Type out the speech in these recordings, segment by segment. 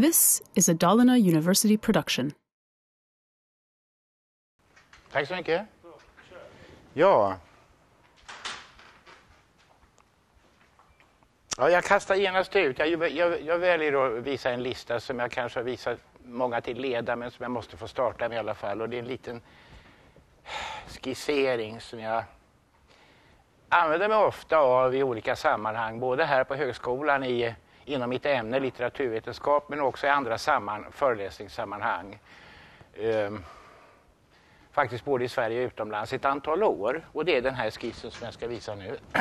This is a Dalarna University production. Tack så mycket. Ja. ja jag kastar genast ut. Jag, jag, jag väljer att visa en lista som jag kanske har visat många till leda men som jag måste få starta med i alla fall. Och det är en liten skissering som jag använder mig ofta av i olika sammanhang. Både här på högskolan i, inom mitt ämne litteraturvetenskap men också i andra samman, föreläsningssammanhang. Ehm, faktiskt både i Sverige och utomlands ett antal år. Och det är den här skissen som jag ska visa nu.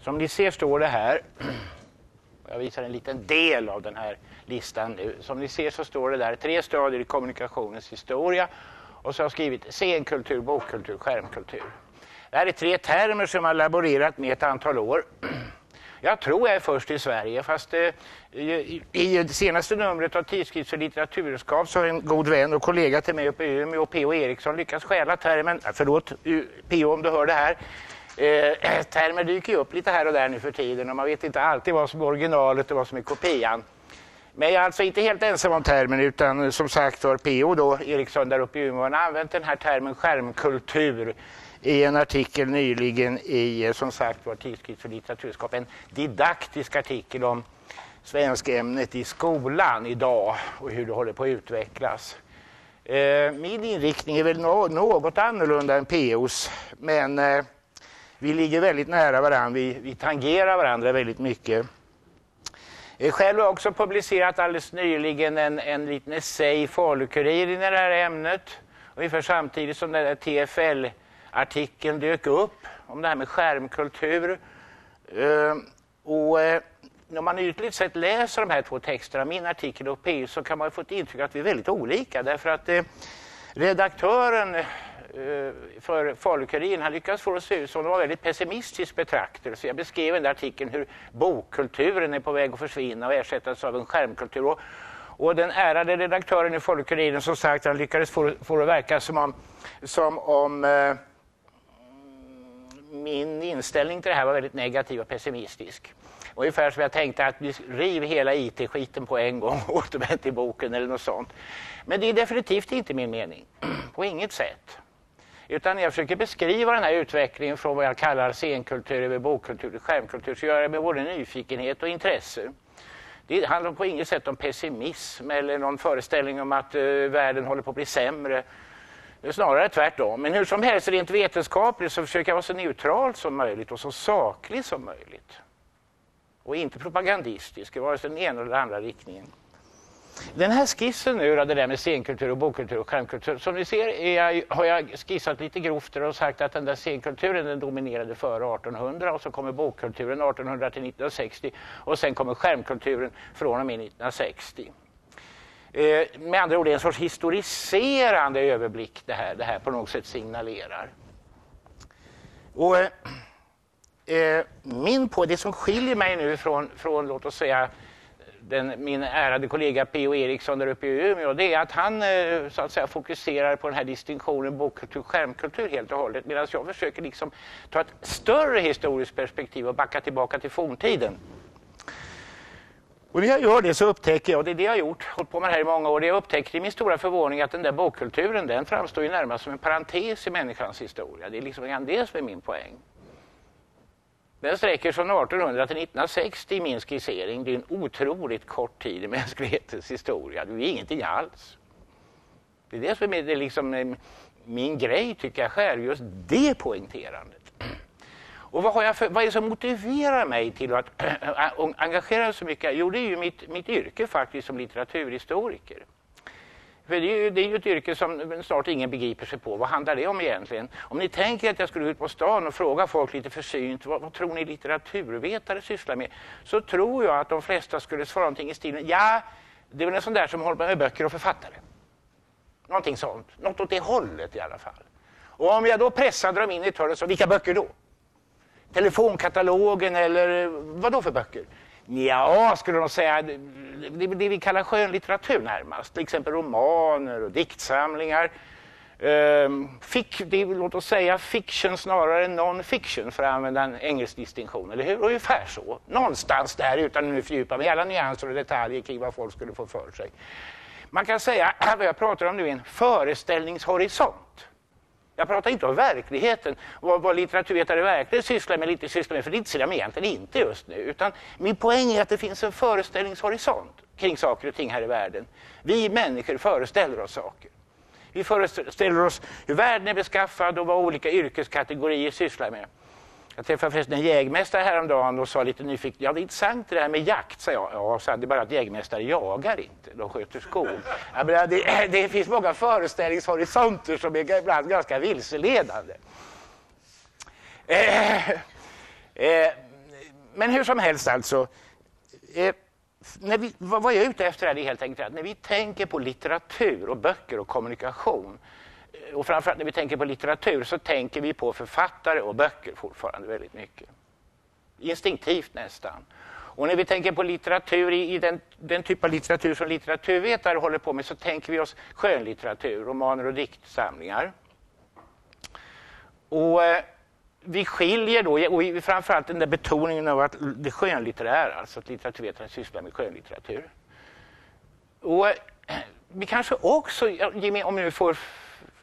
Som ni ser står det här, jag visar en liten del av den här listan nu. Som ni ser så står det där tre stadier i kommunikationens historia och så har jag skrivit scenkultur, bokkultur, skärmkultur. Det här är tre termer som jag har laborerat med ett antal år. Jag tror jag är först i Sverige, fast eh, i, i det senaste numret av Tidskrift för litteraturskap så har en god vän och kollega till mig uppe i Umeå, P.O. Eriksson, lyckats stjäla termen, förlåt P.O. om du hör det här, eh, termer dyker ju upp lite här och där nu för tiden och man vet inte alltid vad som är originalet och vad som är kopian. Men jag är alltså inte helt ensam om termen utan som sagt var P.O. då, Eriksson där uppe i Umeå, har använt den här termen skärmkultur i en artikel nyligen i eh, som sagt var Tidskrift för litteraturskap, en didaktisk artikel om svenskämnet i skolan idag och hur det håller på att utvecklas. Eh, min inriktning är väl något annorlunda än POs, men eh, vi ligger väldigt nära varandra, vi, vi tangerar varandra väldigt mycket. Jag själv har också publicerat alldeles nyligen en, en liten essä i Falu-Kuriren i det här ämnet. Ungefär samtidigt som den där Artikeln dök upp om det här med skärmkultur. Uh, och eh, när man ytligt sett läser de här två texterna, min artikel och PU, så kan man få ett intryck att vi är väldigt olika. Därför att eh, redaktören Eh, för Falukurin. Han lyckades få det att se ut som det var väldigt pessimistisk betraktelse. Jag beskrev i den artikeln hur bokkulturen är på väg att försvinna och ersättas av en skärmkultur. Och, och den ärade redaktören i Falukurinen som sagt, han lyckades få, få det att verka som om, som om eh, min inställning till det här var väldigt negativ och pessimistisk. Ungefär som jag tänkte att vi riv hela IT-skiten på en gång och återvänd till boken eller något sånt. Men det är definitivt inte min mening. På inget sätt. Utan jag försöker beskriva den här utvecklingen från vad jag kallar scenkultur över bokkultur till skärmkultur. Så gör jag med både nyfikenhet och intresse. Det handlar på inget sätt om pessimism eller någon föreställning om att uh, världen håller på att bli sämre. Det är snarare tvärtom. Men hur som helst, rent vetenskapligt så försöker jag vara så neutral som möjligt och så saklig som möjligt. Och inte propagandistisk i vare sig den ena eller den andra riktningen. Den här skissen nu, det där med scenkultur och bokkultur och skärmkultur. Som ni ser jag, har jag skissat lite grovt och sagt att den där scenkulturen den dominerade före 1800 och så kommer bokkulturen 1800 till 1960 och sen kommer skärmkulturen från och med 1960. Eh, med andra ord det är en sorts historiserande överblick det här, det här på något sätt signalerar. Och, eh, eh min på det som skiljer mig nu från, från låt oss säga den, min ärade kollega P.O. Eriksson där uppe i Umeå, det är att han eh, så att säga, fokuserar på den här distinktionen bokkultur skärmkultur helt och hållet. Medan jag försöker liksom ta ett större historiskt perspektiv och backa tillbaka till forntiden. Och när jag gör det så upptäcker jag, och det är det jag har gjort, hållit på med det här i många år, det jag upptäcker i min stora förvåning att den där bokkulturen den framstår ju närmast som en parentes i människans historia. Det är liksom det som är min poäng. Den sträcker från 1800 till 1960 i min skissering. Det är en otroligt kort tid i mänsklighetens historia. Det är ingenting alls. Det är det som är det liksom eh, min grej, tycker jag själv, just det poängterandet. Och vad, har jag för, vad är det som motiverar mig till att äh, äh, engagera mig så mycket? Jo, det är ju mitt, mitt yrke faktiskt som litteraturhistoriker. För det är, ju, det är ju ett yrke som snart ingen begriper sig på. Vad handlar det om egentligen? Om ni tänker att jag skulle ut på stan och fråga folk lite försynt vad, vad tror ni litteraturvetare sysslar med? Så tror jag att de flesta skulle svara någonting i stilen ja, det är väl en sån där som håller på med böcker och författare. Någonting sånt. Något åt det hållet i alla fall. Och om jag då pressade dem in i ett hörn och sa vilka böcker då? Telefonkatalogen eller vad då för böcker? Ja, skulle de säga, det, det vi kallar skönlitteratur närmast, till exempel romaner och diktsamlingar. Ehm, fick, det, låt oss säga fiction snarare än non-fiction för att använda en engelsk distinktion, eller hur? Ungefär så. Någonstans där utan att fördjupa mig i alla nyanser och detaljer kring vad folk skulle få för sig. Man kan säga att vad jag pratar om nu är en föreställningshorisont. Jag pratar inte om verkligheten, vad, vad litteraturvetare verkligen sysslar med lite sysslar med, för det intresserar mig egentligen inte just nu. Utan min poäng är att det finns en föreställningshorisont kring saker och ting här i världen. Vi människor föreställer oss saker. Vi föreställer oss hur världen är beskaffad och vad olika yrkeskategorier sysslar med. Jag träffade förresten en jägmästare häromdagen och sa lite nyfiket, ja det är intressant det här med jakt, sa jag. Ja, sa det är bara att jägmästare jagar inte, de sköter skog. Ja, men det, det finns många föreställningshorisonter som är ibland ganska vilseledande. Eh, eh, men hur som helst alltså. Eh, när vi, vad jag är ute efter är helt enkelt att när vi tänker på litteratur och böcker och kommunikation och framförallt när vi tänker på litteratur så tänker vi på författare och böcker fortfarande väldigt mycket. Instinktivt nästan. Och när vi tänker på litteratur, i den, den typ av litteratur som litteraturvetare håller på med, så tänker vi oss skönlitteratur, romaner och diktsamlingar. Och eh, vi skiljer då, och framförallt den där betoningen av att det skönlitterära, alltså att litteraturvetaren sysslar med skönlitteratur. Och eh, vi kanske också, om vi nu får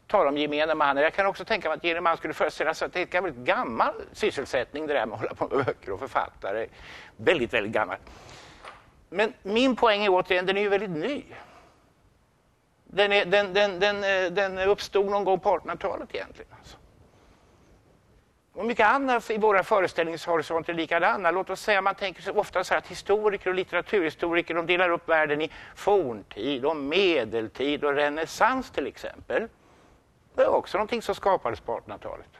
tala om gemene man. Jag kan också tänka mig att gemene man skulle föreställa sig att det är en väldigt gammal sysselsättning det där med att hålla på med böcker och författare. Väldigt, väldigt gammal. Men min poäng är återigen, den är ju väldigt ny. Den, är, den, den, den, eh, den uppstod någon gång på 1800-talet egentligen. Alltså. Och mycket annat i våra föreställningshorisonter är likadana. Låt oss säga, man tänker sig ofta så att historiker och litteraturhistoriker de delar upp världen i forntid, och medeltid och renässans till exempel. Det är också någonting som skapades på 1800-talet.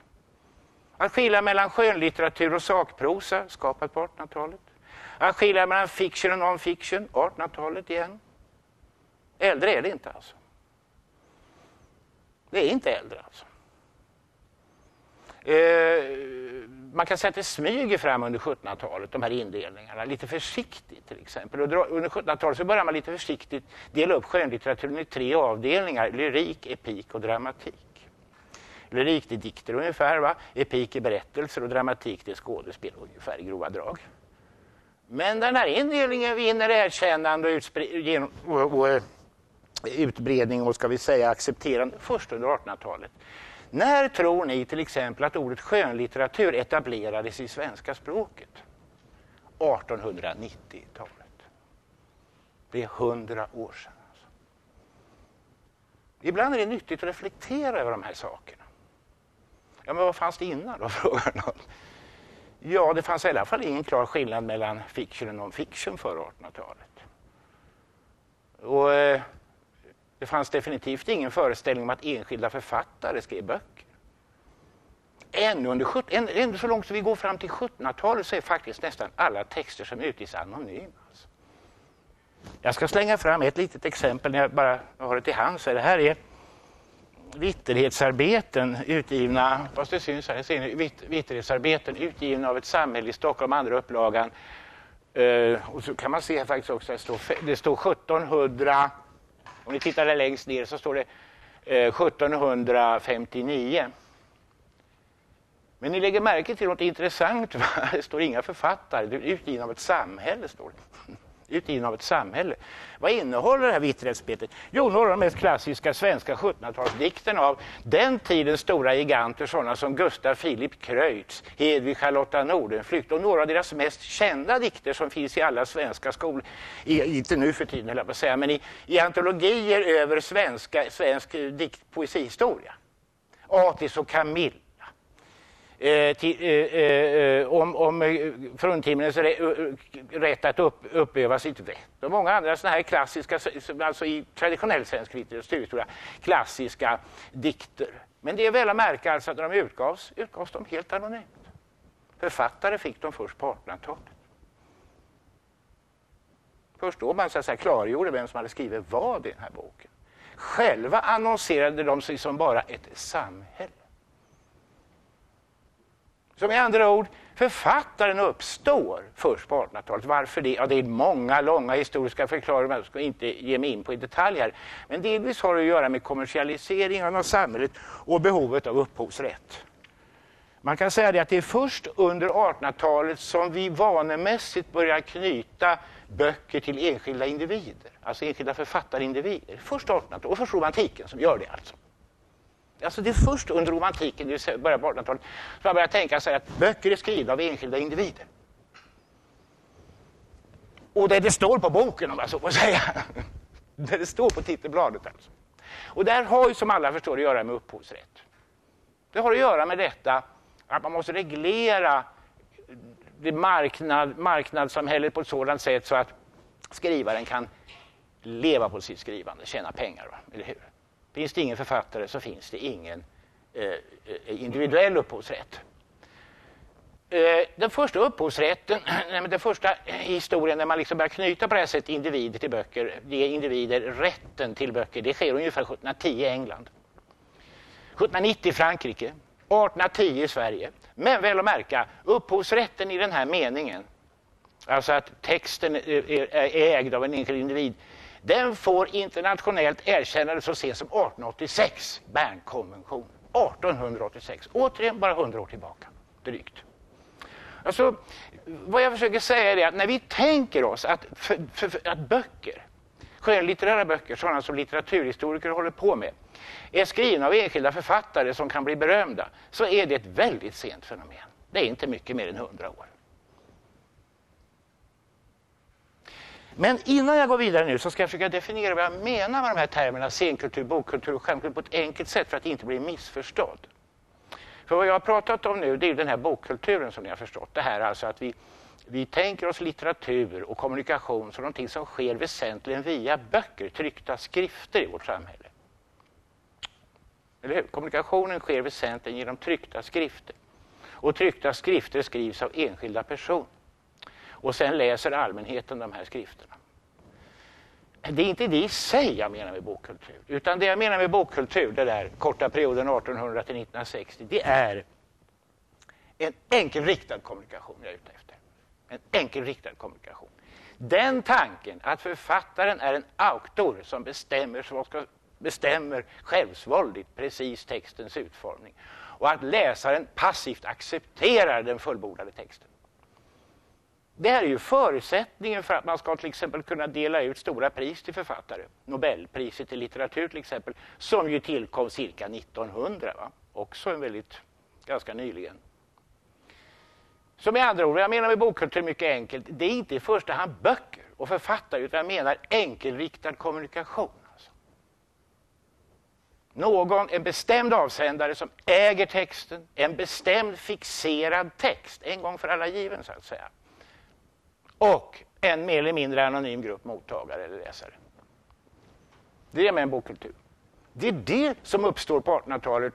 Att skilja mellan skönlitteratur och sakprosa, skapat på 1800-talet. Att skilja mellan fiction och non-fiction, 1800-talet igen. Äldre är det inte alltså. Det är inte äldre alltså. Eh, man kan säga att det smyger fram under 1700-talet, de här indelningarna, lite försiktigt till exempel. Under 1700-talet så börjar man lite försiktigt dela upp skönlitteraturen i tre avdelningar, lyrik, epik och dramatik. Lyrik det är dikter ungefär, va? epik är berättelser och dramatik det är skådespel ungefär i grova drag. Men den här indelningen vinner erkännande och, och, och eh, utbredning och ska vi säga accepterande först under 1800-talet. När tror ni till exempel att ordet skönlitteratur etablerades i svenska språket? 1890-talet. Det är hundra år sedan. Alltså. Ibland är det nyttigt att reflektera över de här sakerna. Ja, men vad fanns det innan då, frågar någon. Ja, det fanns i alla fall ingen klar skillnad mellan fiction och non-fiction före 1800-talet. Och eh, det fanns definitivt ingen föreställning om att enskilda författare skrev böcker. Ännu, under, ännu så långt som vi går fram till 1700-talet så är faktiskt nästan alla texter som utges anonyma. Alltså. Jag ska slänga fram ett litet exempel när jag bara har det till hands. Det här är vitterhetsarbeten utgivna, fast det syns här, ser ni, vitterhetsarbeten utgivna av ett samhälle i Stockholm, andra upplagan. Eh, och så kan man se här faktiskt också, det står, det står 1700, om ni tittar där längst ner så står det eh, 1759. Men ni lägger märke till något intressant, va? det står inga författare, det är utgivna av ett samhälle. står det utgiven av ett samhälle. Vad innehåller det här vitträttsbetet? Jo, några av de mest klassiska svenska 1700-talsdikterna av den tidens stora giganter, sådana som Gustaf Filip Kreutz, Hedvig Charlotta Nordenflykt och några av deras mest kända dikter som finns i alla svenska skolor, inte nu för tiden höll jag på att säga, men i, i antologier över svenska, svensk eh, dikt, poesihistoria. Atis och Camilla. Eh, till, eh, eh, eh om, eh, fruntimmerns eh, eh, rätt att upp, uppöva sitt vett. Och många andra sådana här klassiska, alltså i traditionell svensk litteraturhistoria, klassiska dikter. Men det är väl att märka alltså att när de utgavs, utgavs de helt anonymt. Författare fick de först på 1800-talet. Först då man så att säga, klargjorde vem som hade skrivit vad i den här boken. Själva annonserade de sig som bara ett samhälle. Som i andra ord, författaren uppstår först på 1800-talet. Varför det? Ja, det är många långa historiska förklaringar, jag ska inte ge mig in på i detalj här. Men delvis har det att göra med kommersialiseringen av samhället och behovet av upphovsrätt. Man kan säga det att det är först under 1800-talet som vi vanemässigt börjar knyta böcker till enskilda individer, alltså enskilda författarindivider. Först 1800-talet och först romantiken som gör det alltså. Alltså det är först under romantiken, i början på 1800-talet, som man börjar tänka sig att böcker är skrivna av enskilda individer. Och det det står på boken, om jag så får säga. Det det står på titelbladet alltså. Och det här har ju som alla förstår att göra med upphovsrätt. Det har att göra med detta att man måste reglera det marknad, marknadssamhället på ett sådant sätt så att skrivaren kan leva på sitt skrivande, tjäna pengar. Va? Eller hur? Finns det ingen författare så finns det ingen eh, eh individuell upphovsrätt. Eh, den första upphovsrätten, den första historien där man liksom börjar knyta på det här sättet individer till böcker, ge individer rätten till böcker, det sker ungefär 1710 i England. 1790 i Frankrike, 1810 i Sverige. Men väl att märka, upphovsrätten i den här meningen, alltså att texten är ägd av en enskild individ, den får internationellt erkännande så sent som 1886, Bernkonventionen. 1886, återigen bara 100 år tillbaka, drygt. Alltså, vad jag försöker säga är att när vi tänker oss att, för, för, för, att böcker, skönlitterära böcker, sådana som litteraturhistoriker håller på med, är skrivna av enskilda författare som kan bli berömda, så är det ett väldigt sent fenomen. Det är inte mycket mer än 100 år. Men innan jag går vidare nu så ska jag försöka definiera vad jag menar med de här termerna scenkultur, bokkultur och skärmkultur på ett enkelt sätt för att inte bli missförstådd. För vad jag har pratat om nu det är den här bokkulturen som ni har förstått. Det här alltså att vi, vi tänker oss litteratur och kommunikation som någonting som sker väsentligen via böcker, tryckta skrifter i vårt samhälle. Eller hur? Kommunikationen sker väsentligen genom tryckta skrifter. Och tryckta skrifter skrivs av enskilda personer. Och sen läser allmänheten de här skrifterna. Det är inte det i sig jag menar med bokkultur. Utan det jag menar med bokkultur, den där korta perioden 1800 till 1960, det är en enkelriktad kommunikation jag är ute efter. En enkelriktad kommunikation. Den tanken att författaren är en auktor som bestämmer, som ska, bestämmer självsvåldigt precis textens utformning och att läsaren passivt accepterar den fullbordade texten. Det här är ju förutsättningen för att man ska till exempel kunna dela ut stora pris till författare. Nobelpriset i litteratur till exempel, som ju tillkom cirka 1900. Va? Också en väldigt, ganska nyligen. Så med andra ord, vad jag menar med bokkultur mycket enkelt, det är inte i första hand böcker och författare, utan jag menar enkelriktad kommunikation. Alltså. Någon, en bestämd avsändare som äger texten, en bestämd fixerad text, en gång för alla given så att säga och en mer eller mindre anonym grupp mottagare eller läsare. Det är med en bokkultur. Det är det som uppstår på 1800-talet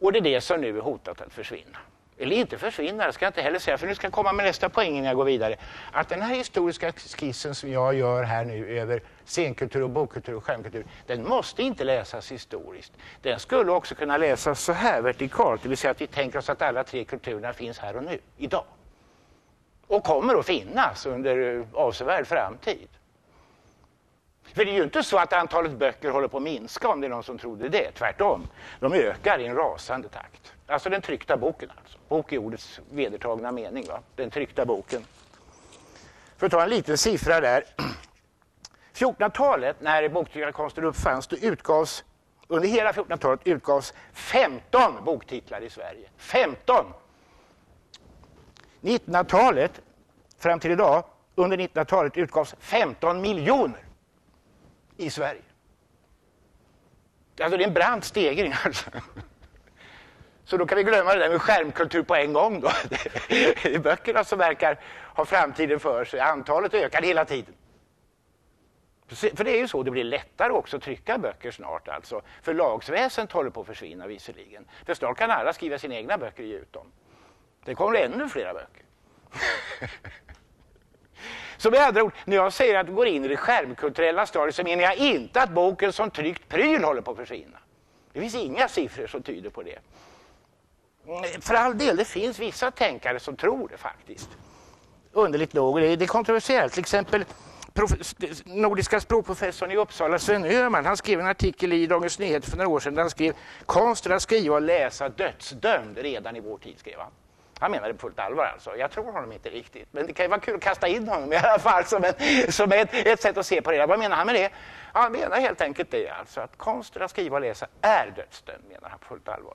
och det är det som nu är hotat att försvinna. Eller inte försvinna, det ska jag inte heller säga, för nu ska jag komma med nästa poäng innan jag går vidare. Att den här historiska skissen som jag gör här nu över scenkultur och bokkultur och skärmkultur, den måste inte läsas historiskt. Den skulle också kunna läsas så här vertikalt, det vill säga att vi tänker oss att alla tre kulturerna finns här och nu, idag och kommer att finnas under eh, avsevärd framtid. För det är ju inte så att antalet böcker håller på att minska om det är någon som trodde det. Tvärtom, de ökar i en rasande takt. Alltså den tryckta boken. Alltså. Bok i ordets vedertagna mening. Va? Den tryckta boken. För att ta en liten siffra där. 1400-talet, när boktryckarkonsten uppfanns, då utgavs under hela 1400-talet utgavs 15 boktitlar i Sverige. 15! 1900-talet, fram till idag, under 1900-talet utgavs 15 miljoner i Sverige. Alltså det är en brant stegring alltså. Så då kan vi glömma det där med skärmkultur på en gång då. Det är böckerna som verkar ha framtiden för sig. Antalet ökar hela tiden. För det är ju så, det blir lättare också att trycka böcker snart alltså. Förlagsväsendet håller på att försvinna visserligen. För snart kan alla skriva sina egna böcker och ge ut dem. Det kommer ännu flera böcker. Så med andra ord, när jag säger att vi går in i det skärmkulturella stadiet så menar jag inte att boken som tryckt pryl håller på att försvinna. Det finns inga siffror som tyder på det. Mm, för all del, det finns vissa tänkare som tror det faktiskt. Underligt nog, det är kontroversiellt. Till exempel Nordiska språkprofessorn i Uppsala, Sven Öhman, han skrev en artikel i Dagens Nyheter för några år sedan där han skrev konsten att skriva och läsa dödsdömd redan i vår tid, skrev han. Han menar det på fullt allvar alltså. Jag tror honom inte riktigt. Men det kan ju vara kul att kasta in honom i alla fall som, en, som ett, ett sätt att se på det. Vad menar han med det? Han menar helt enkelt det alltså att konsten att skriva och läsa är dödsdömd, menar han på fullt allvar.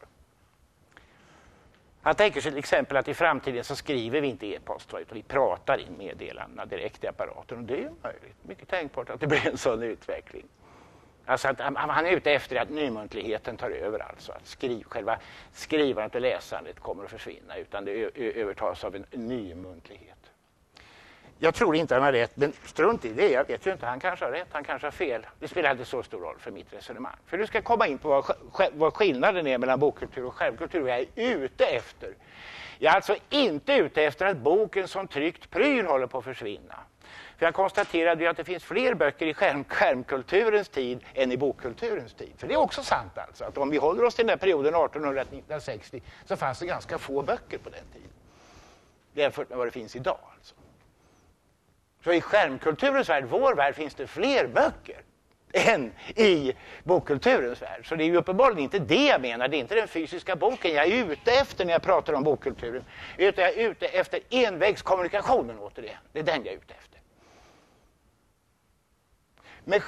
Han tänker sig till exempel att i framtiden så skriver vi inte e-post utan vi pratar in meddelandena direkt i apparaten. Och det är möjligt, mycket tänkbart att det blir en sån utveckling. Alltså att han är ute efter att nymuntligheten tar över, alltså att skriv, själva skrivandet och läsandet kommer att försvinna utan det övertas av en nymuntlighet. Jag tror inte han har rätt, men strunt i det. Jag vet ju inte. Han kanske har rätt, han kanske har fel. Det spelar inte så stor roll för mitt resonemang. För du ska komma in på vad, vad skillnaden är mellan bokkultur och självkultur. Vad jag är ute efter. Jag är alltså inte ute efter att boken som tryckt pryl håller på att försvinna. För jag konstaterade ju att det finns fler böcker i skärm, skärmkulturens tid än i bokkulturens tid. För det är också sant alltså, att om vi håller oss till den perioden 1800-1960 så fanns det ganska få böcker på den tiden. Jämfört med vad det finns idag. Alltså. Så i skärmkulturens värld, vår värld, finns det fler böcker än i bokkulturens värld. Så det är ju uppenbarligen inte det jag menar, det är inte den fysiska boken jag är ute efter när jag pratar om bokkulturen. Utan jag är ute efter envägskommunikationen återigen. Det är den jag är ute efter. Men,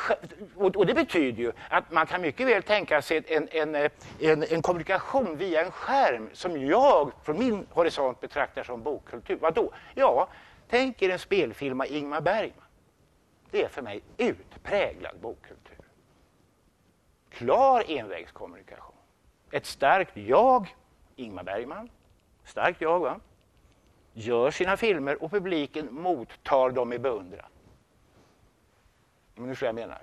och det betyder ju att man kan mycket väl tänka sig en, en, en, en kommunikation via en skärm som jag från min horisont betraktar som bokkultur. Vadå? Ja, tänk er en spelfilm av Ingmar Bergman. Det är för mig utpräglad bokkultur. Klar envägskommunikation. Ett starkt jag, Ingmar Bergman, starkt jag va? gör sina filmer och publiken mottar dem i beundran. Om ni förstår vad jag menar.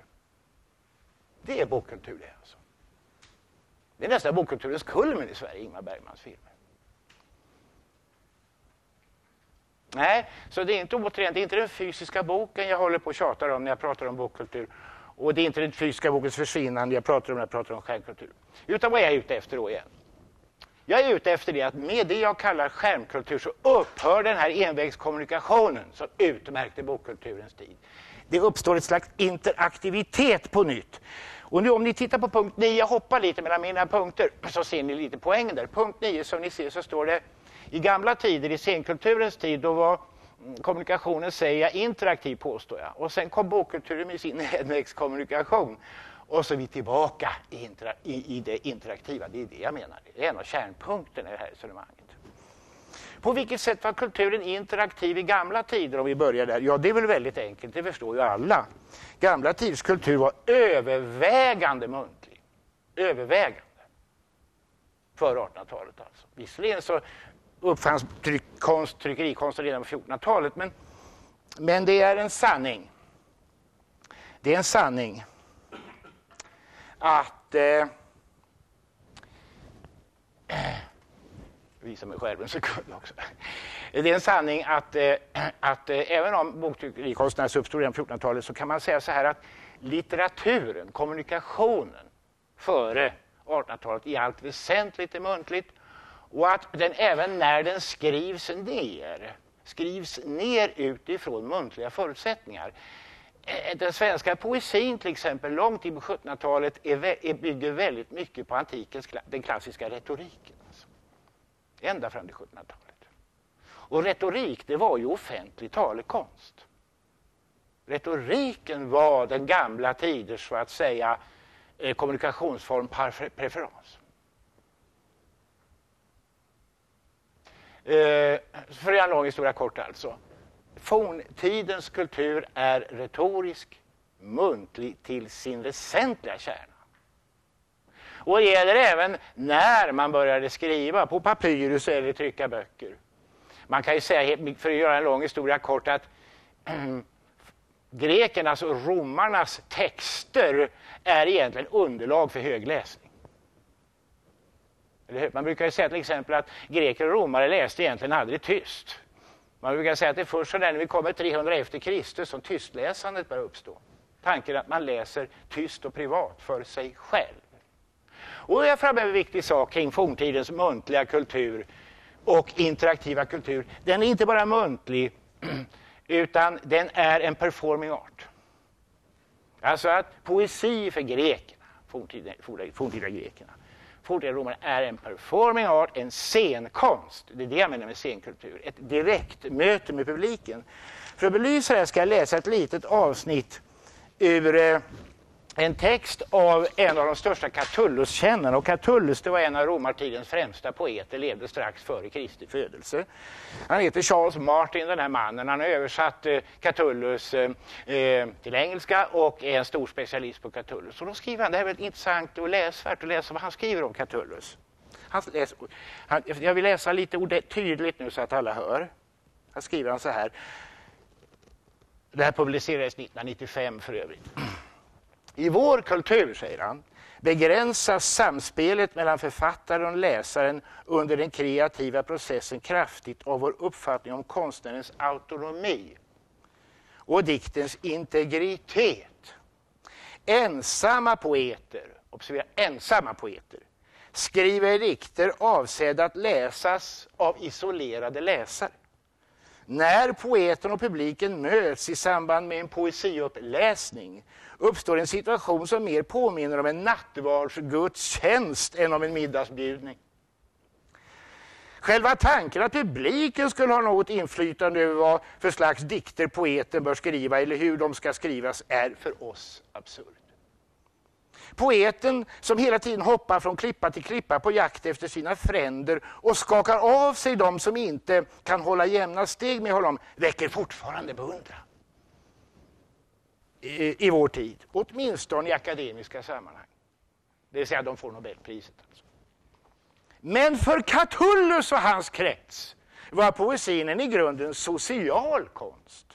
Det är bokkultur det alltså. Det är nästan bokkulturens kulmen i Sverige, Ingmar Bergmans filmer. Nej, så det är inte återigen, det är inte den fysiska boken jag håller på och tjatar om när jag pratar om bokkultur. Och det är inte den fysiska bokens försvinnande jag pratar om när jag pratar om skärmkultur. Utan vad är jag ute efter då igen? Jag är ute efter det att med det jag kallar skärmkultur så upphör den här envägskommunikationen som utmärkte bokkulturens tid det uppstår ett slags interaktivitet på nytt. Och nu om ni tittar på punkt 9, jag hoppar lite mellan mina punkter, så ser ni lite poängen där. Punkt 9, som ni ser så står det i gamla tider, i senkulturens tid, då var kommunikationen, säger jag, interaktiv påstår jag. Och sen kom bokkulturen med sin kommunikation. Och så är vi tillbaka i, intera i, i, det interaktiva. Det är det jag menar. Det är en av kärnpunkterna i det här resonemanget. På vilket sätt var kulturen interaktiv i gamla tider om vi börjar där? Ja, det är väl väldigt enkelt, det förstår ju alla. Gamla tiders kultur var övervägande muntlig. Övervägande. Före 1800-talet alltså. Visserligen så uppfanns tryckkonst, tryckerikonst redan på 1400-talet, men, men det är en sanning. Det är en sanning att eh, visa mig själv en sekund också. Det är en sanning att, eh, att eh, även om boktryckerikonstnärer uppstod redan på 1400-talet så kan man säga så här att litteraturen, kommunikationen före 1800-talet i allt väsentligt är muntligt och att den även när den skrivs ner skrivs ner utifrån muntliga förutsättningar. Eh, den svenska poesin till exempel, långt in på 1700-talet, bygger väldigt mycket på antikens, den klassiska retoriken ända fram till 1700-talet. Och retorik, det var ju offentlig talekonst. Retoriken var den gamla tiders, så att säga, eh, kommunikationsform par preferens. Eh, för att göra en lång historia kort alltså. Forntidens kultur är retorisk, muntlig till sin väsentliga kärna. Och det gäller även när man började skriva på papyrus eller trycka böcker. Man kan ju säga, för att göra en lång historia kort, att grekernas och romarnas texter är egentligen underlag för högläsning. Man brukar ju säga till exempel att greker och romare läste egentligen aldrig tyst. Man brukar säga att det är först när vi kommer 300 efter Kristus som tystläsandet börjar uppstå. Tanken att man läser tyst och privat för sig själv. Och jag är framme en viktig sak kring forntidens muntliga kultur och interaktiva kultur. Den är inte bara muntlig, utan den är en performing art. Alltså att poesi för grekerna, forntida, forntida grekerna, forntida romarna, är en performing art, en scenkonst. Det är det jag menar med scenkultur. Ett direkt möte med publiken. För att belysa det här ska jag läsa ett litet avsnitt ur eh, en text av en av de största Catullus-kännarna. Och Catullus det var en av romartidens främsta poeter, levde strax före Kristi födelse. Han heter Charles Martin, den här mannen. Han har översatt eh, Catullus eh, till engelska och är en stor specialist på Catullus. Och då skriver han, det här är väldigt intressant och läsvärt att läsa vad han skriver om Catullus. Han han, jag vill läsa lite tydligt nu så att alla hör. Här skriver han så här. Det här publicerades 1995 för övrigt. I vår kultur, säger han, begränsas samspelet mellan författaren och läsaren under den kreativa processen kraftigt av vår uppfattning om konstnärens autonomi och diktens integritet. Ensamma poeter, observera ensamma poeter, skriver dikter avsedda att läsas av isolerade läsare. När poeten och publiken möts i samband med en poesiuppläsning uppstår en situation som mer påminner om en nattvardsgudstjänst än om en middagsbjudning. Själva tanken att publiken skulle ha något inflytande över vad för slags dikter poeten bör skriva eller hur de ska skrivas är för oss absurd. Poeten som hela tiden hoppar från klippa till klippa på jakt efter sina fränder och skakar av sig de som inte kan hålla jämna steg med honom väcker fortfarande beundran i, i vår tid, åtminstone i akademiska sammanhang. Det vill säga, de får Nobelpriset. Alltså. Men för Catullus och hans krets var poesin en i grunden social konst.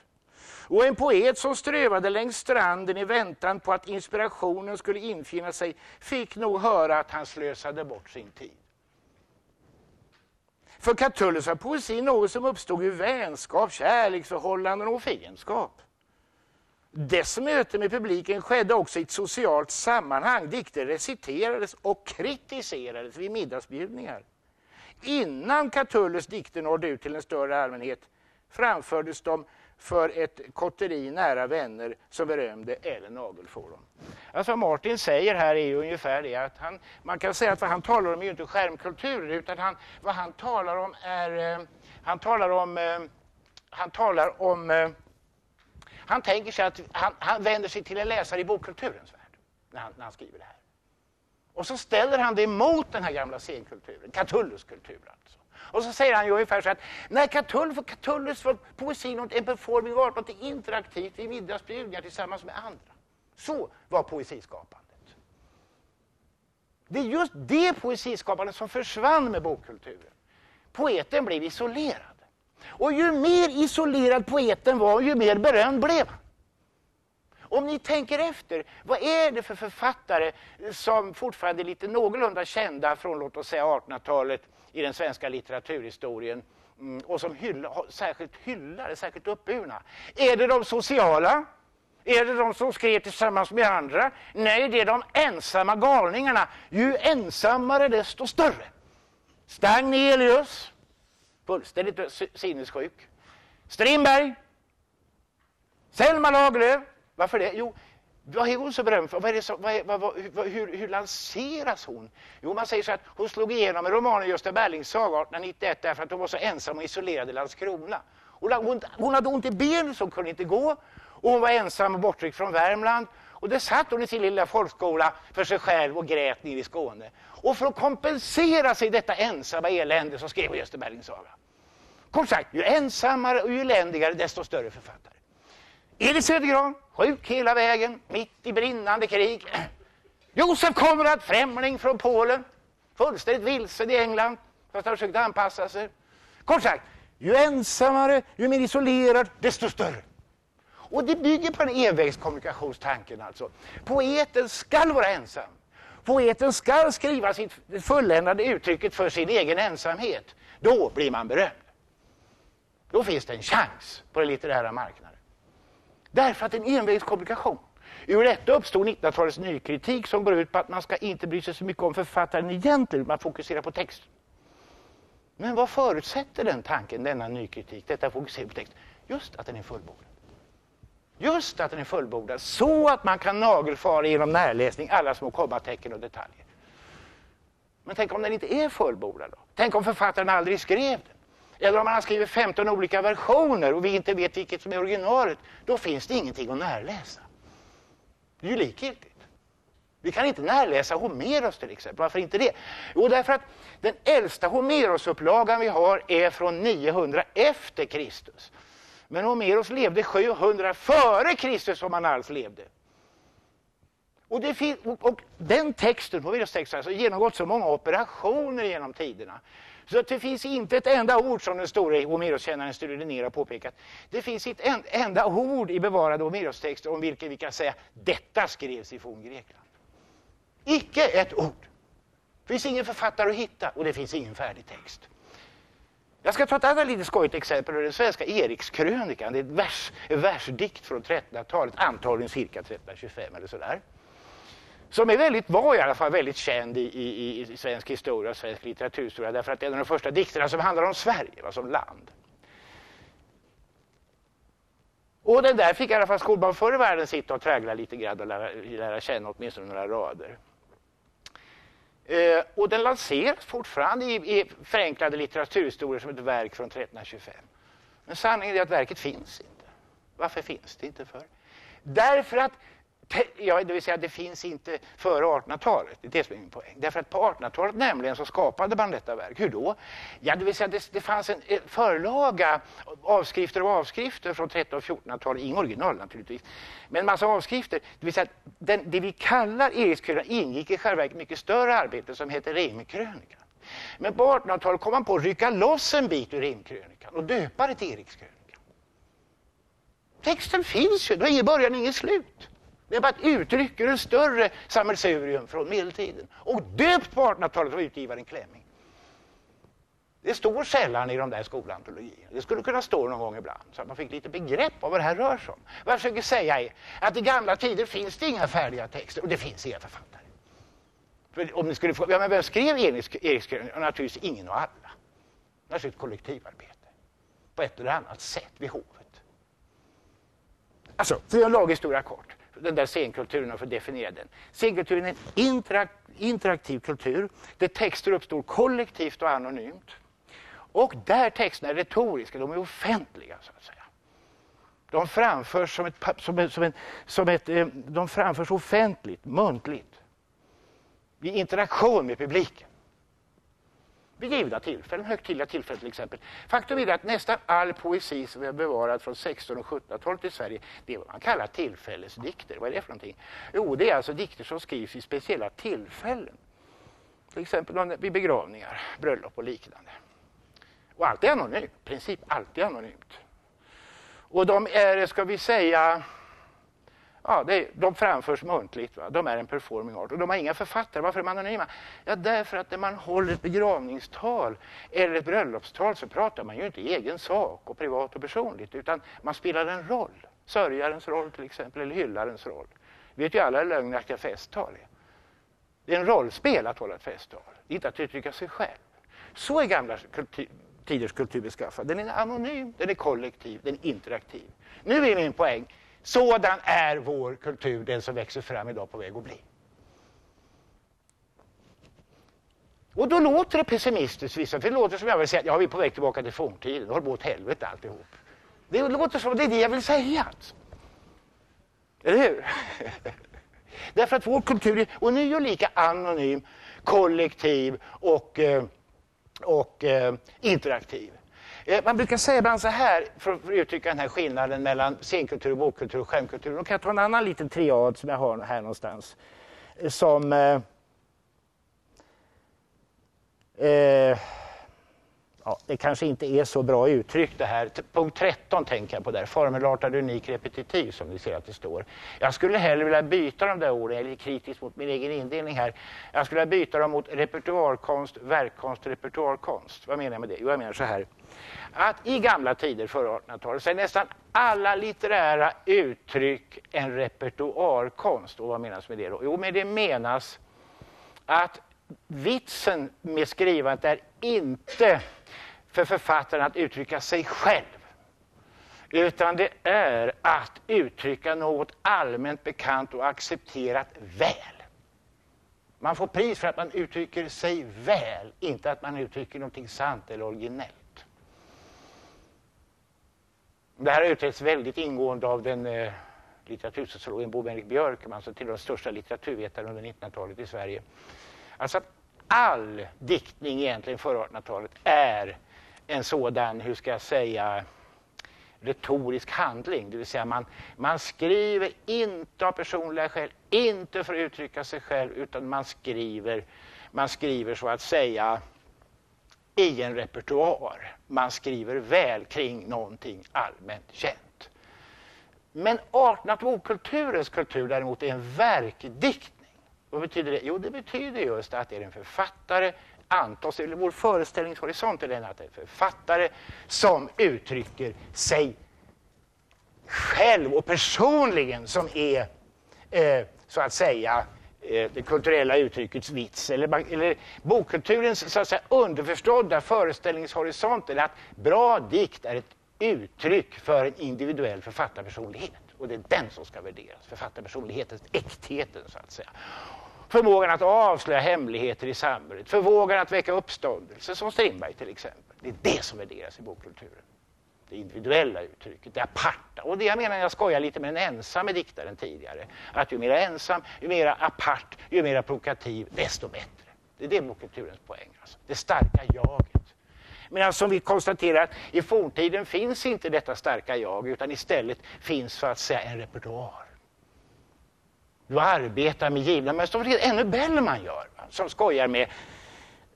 Och en poet som strövade längs stranden i väntan på att inspirationen skulle infinna sig fick nog höra att han slösade bort sin tid. För Catullus var poesi något som uppstod ur vänskap, kärleksförhållanden och fiendskap. Dess möte med publiken skedde också i ett socialt sammanhang. Dikter reciterades och kritiserades vid middagsbjudningar. Innan Catullus dikter nådde ut till en större allmänhet framfördes de för ett kotteri nära vänner som berömde även nagelfor dem. Alltså Martin säger här är ju ungefär det att han, man kan säga att vad han talar om är ju inte skärmkultur utan han, vad han talar om är, eh, han talar om, eh, han talar om eh, han tänker sig att han, han vänder sig till en läsare i bokkulturens värld när han, när han skriver det här. Och så ställer han det emot den här gamla scenkulturen, Catullus kultur alltså. Och så säger han ju ungefär så att när Catullus, för Catullus var poesin en performing art, något interaktivt i middagsbjudningar tillsammans med andra. Så var poesiskapandet. Det är just det poesiskapandet som försvann med bokkulturen. Poeten blev isolerad. Och ju mer isolerad poeten var, ju mer berömd blev han. Om ni tänker efter, vad är det för författare som fortfarande är lite någorlunda kända från låt oss säga 1800-talet i den svenska litteraturhistorien mm, och som hylla, särskilt hyllar, särskilt uppburna? Är det de sociala? Är det de som skrev tillsammans med andra? Nej, det är de ensamma galningarna. Ju ensammare desto större. Stagnelius, fullständigt sinnessjuk. Strindberg, Selma Lagerlöf. Varför det? Jo, vad är hon så berömd för? Vad är så, vad är, vad, vad, hur, hur lanseras hon? Jo, man säger så att hon slog igenom med romanen Gösta Berlings saga 1891 därför att hon var så ensam och isolerad i Landskrona. Hon, hon, hon hade ont i benen så hon kunde inte gå. Och hon var ensam och bortryckt från Värmland. Och där satt hon i sin lilla folkskola för sig själv och grät nere i Skåne. Och för att kompensera sig detta ensamma elände så skrev hon Gösta Berlings saga. Kort sagt, ju ensammare och ju eländigare desto större författare. Edith Södergran, sjuk hela vägen, mitt i brinnande krig. Josef Konrad, främling från Polen, fullständigt vilsen i England, fast han försökte anpassa sig. Kort sagt, ju ensammare, ju mer isolerad, desto större. Och det bygger på den envägskommunikationstanken alltså. Poeten skall vara ensam. Poeten skall skriva sitt fulländade uttrycket för sin egen ensamhet. Då blir man berömd. Då finns det en chans på den litterära marknaden. Därför att en envägskommunikation. Ur detta uppstod 1900-talets nykritik som går ut på att man ska inte bry sig så mycket om författaren egentligen, man fokuserar på texten. Men vad förutsätter den tanken, denna nykritik, detta fokusering på texten? Just att den är fullbordad. Just att den är fullbordad, så att man kan nagelfara genom närläsning alla små kommatecken och detaljer. Men tänk om den inte är fullbordad då? Tänk om författaren aldrig skrev den? Eller om man har skrivit 15 olika versioner och vi inte vet vilket som är originalet, då finns det ingenting att närläsa. Det är ju likgiltigt. Vi kan inte närläsa Homeros till exempel. Varför inte det? Jo, därför att den äldsta Homerosupplagan vi har är från 900 efter Kristus. Men Homeros levde 700 före Kristus om han alls levde. Och, det och, och den texten, Homeros text, har alltså genomgått så många operationer genom tiderna. Så att det finns inte ett enda ord, som den store Homeroskännaren Sture Linnér har påpekat, det finns inte ett enda ord i bevarade Homerostexter om vilket vi kan säga detta skrevs i forngrekland. Icke ett ord. Det finns ingen författare att hitta och det finns ingen färdig text. Jag ska ta ett annat lite skojigt exempel ur den svenska Erikskrönikan. Det är ett vers, en versdikt från 1300-talet, antagligen cirka 1325 eller sådär. Som är väldigt, var i alla fall väldigt känd i, i, i svensk historia och svensk litteraturhistoria därför att det är en av de första dikterna som handlar om Sverige som land. Och den där fick i alla fall skolbarn förr i världen sitta och trägla lite grann och lära, lära känna åtminstone några rader. Eh, och den lanseras fortfarande i, i förenklade litteraturhistorier som ett verk från 1325. Men sanningen är att verket finns inte. Varför finns det inte för? Därför att Ja, det vill säga det finns inte före 1800-talet. Det är det som är min poäng. Därför att på 1800-talet nämligen så skapade man detta verk. Hur då? Ja, det vill säga det, det fanns en, en förlaga, avskrifter och avskrifter från 1300 och 1400-talet, inga original naturligtvis, men massa avskrifter. Det vill säga den, det vi kallar Erikskrönikan ingick i själva verket mycket större arbete som heter Rimkrönikan. Men på 1800-talet kom man på att rycka loss en bit ur Rimkrönikan och döpa det till Erikskrönikan. Texten finns ju, det var ingen början, ingen slut. Det är bara ett uttryck ur en större sammelsurium från medeltiden. Och döpt på 1800-talet av utgivaren Klemming. Det står sällan i de där skolantologierna. Det skulle kunna stå någon gång ibland så att man fick lite begrepp om vad det här rör sig om. Vad jag försöker säga är att i gamla tider finns det inga färdiga texter och det finns inga författare. För om ni skulle få, ja, men vem skrev Erikskrönikan? Naturligtvis ingen och alla. Naturligtvis ett kollektivarbete på ett eller annat sätt vid hovet. Alltså, för att göra en laghistoria kort den där scenkulturen och få definiera den. Scenkulturen är en interak interaktiv kultur där texter uppstår kollektivt och anonymt. Och där texterna är retoriska, de är offentliga så att säga. De framförs, som ett, som ett, som ett, som ett, eh, de framförs offentligt, muntligt, i interaktion med publiken vid givna tillfällen, högtidliga tillfällen till exempel. Faktum är att nästan all poesi som är bevarad från 1600 och 1700-talet i Sverige, det är vad man kallar tillfällesdikter. Vad är det för någonting? Jo, det är alltså dikter som skrivs vid speciella tillfällen. Till exempel vid begravningar, bröllop och liknande. Och allt är anonymt, i princip alltid anonymt. Och de är, ska vi säga, Ja, det, de framförs muntligt. Va? De är en performing art. Och de har inga författare. Varför är de anonyma? Ja, därför att när man håller ett begravningstal eller ett bröllopstal så pratar man ju inte i egen sak och privat och personligt utan man spelar en roll. Sörjarens roll till exempel, eller hyllarens roll. Vi vet ju alla hur lögnaktiga festtal är. Det är en rollspel att hålla ett festtal, det är inte att uttrycka sig själv. Så är gamla kultur, tiders kultur beskaffad. Den är anonym, den är kollektiv, den är interaktiv. Nu är min poäng, sådan är vår kultur, den som växer fram idag på väg att bli. Och då låter det pessimistiskt vissa, för det låter som jag vill säga, ja vi är på väg tillbaka till forntiden, det håller på åt helvete alltihop. Det låter som det är det jag vill säga. Alltså. Eller hur? Därför att vår kultur är ånyo lika anonym, kollektiv och, eh, och, och interaktiv. Eh, man brukar säga ibland så här, för att uttrycka den här skillnaden mellan scenkultur, bokkultur och skärmkultur. Då kan jag ta en annan liten triad som jag har här någonstans. Eh, som... Eh, eh, ja, det kanske inte är så bra uttryckt det här. Punkt 13 tänker jag på där, formelartad, unik, repetitiv som ni ser att det står. Jag skulle hellre vilja byta de där orden, jag är lite kritisk mot min egen indelning här. Jag skulle vilja byta dem mot repertoarkonst, verkkonst, repertoarkonst. Vad menar jag med det? Jo, jag menar så här. Att i gamla tider, före 1800-talet, så är nästan alla litterära uttryck en repertoarkonst. Och vad menas med det då? Jo, med det menas att vitsen med skrivandet är inte för författaren att uttrycka sig själv. Utan det är att uttrycka något allmänt bekant och accepterat väl. Man får pris för att man uttrycker sig väl, inte att man uttrycker någonting sant eller originellt. Det här har utretts väldigt ingående av den eh, litteratursociologen Bo-Henrik Björkman som alltså tillhör de största litteraturvetarna under 1900-talet i Sverige. Alltså att all diktning egentligen före 1800-talet är en sådan, hur ska jag säga, retorisk handling. Det vill säga man, man skriver inte av personliga skäl, inte för att uttrycka sig själv, utan man skriver, man skriver så att säga i en repertoar. Man skriver väl kring någonting allmänt känt. Men 1800-talskulturens kultur däremot är en verkdiktning. Vad betyder det? Jo, det betyder just att det är en författare, antas, eller vår föreställningshorisont är den att det är en författare som uttrycker sig själv och personligen som är, eh, så att säga, Eh, det kulturella uttryckets vits. Eller, eller bokkulturens så att säga, underförstådda föreställningshorisont är att bra dikt är ett uttryck för en individuell författarpersonlighet. Och det är den som ska värderas, författarpersonligheten, äktheten så att säga. Förmågan att avslöja hemligheter i samhället, förmågan att väcka uppståndelse, som Strindberg till exempel. Det är det som värderas i bokkulturen. Det individuella uttrycket, det aparta. Och det jag menar när jag skojar lite med den ensamme diktaren tidigare, att ju mer ensam, ju mer apart, ju mer provokativ, desto bättre. Det är det poäng. Alltså. Det starka jaget. Men alltså, som vi konstaterar, i forntiden finns inte detta starka jag, utan istället finns så att säga en repertoar. Du arbetar med givna men som ännu Bellman gör, va? som skojar med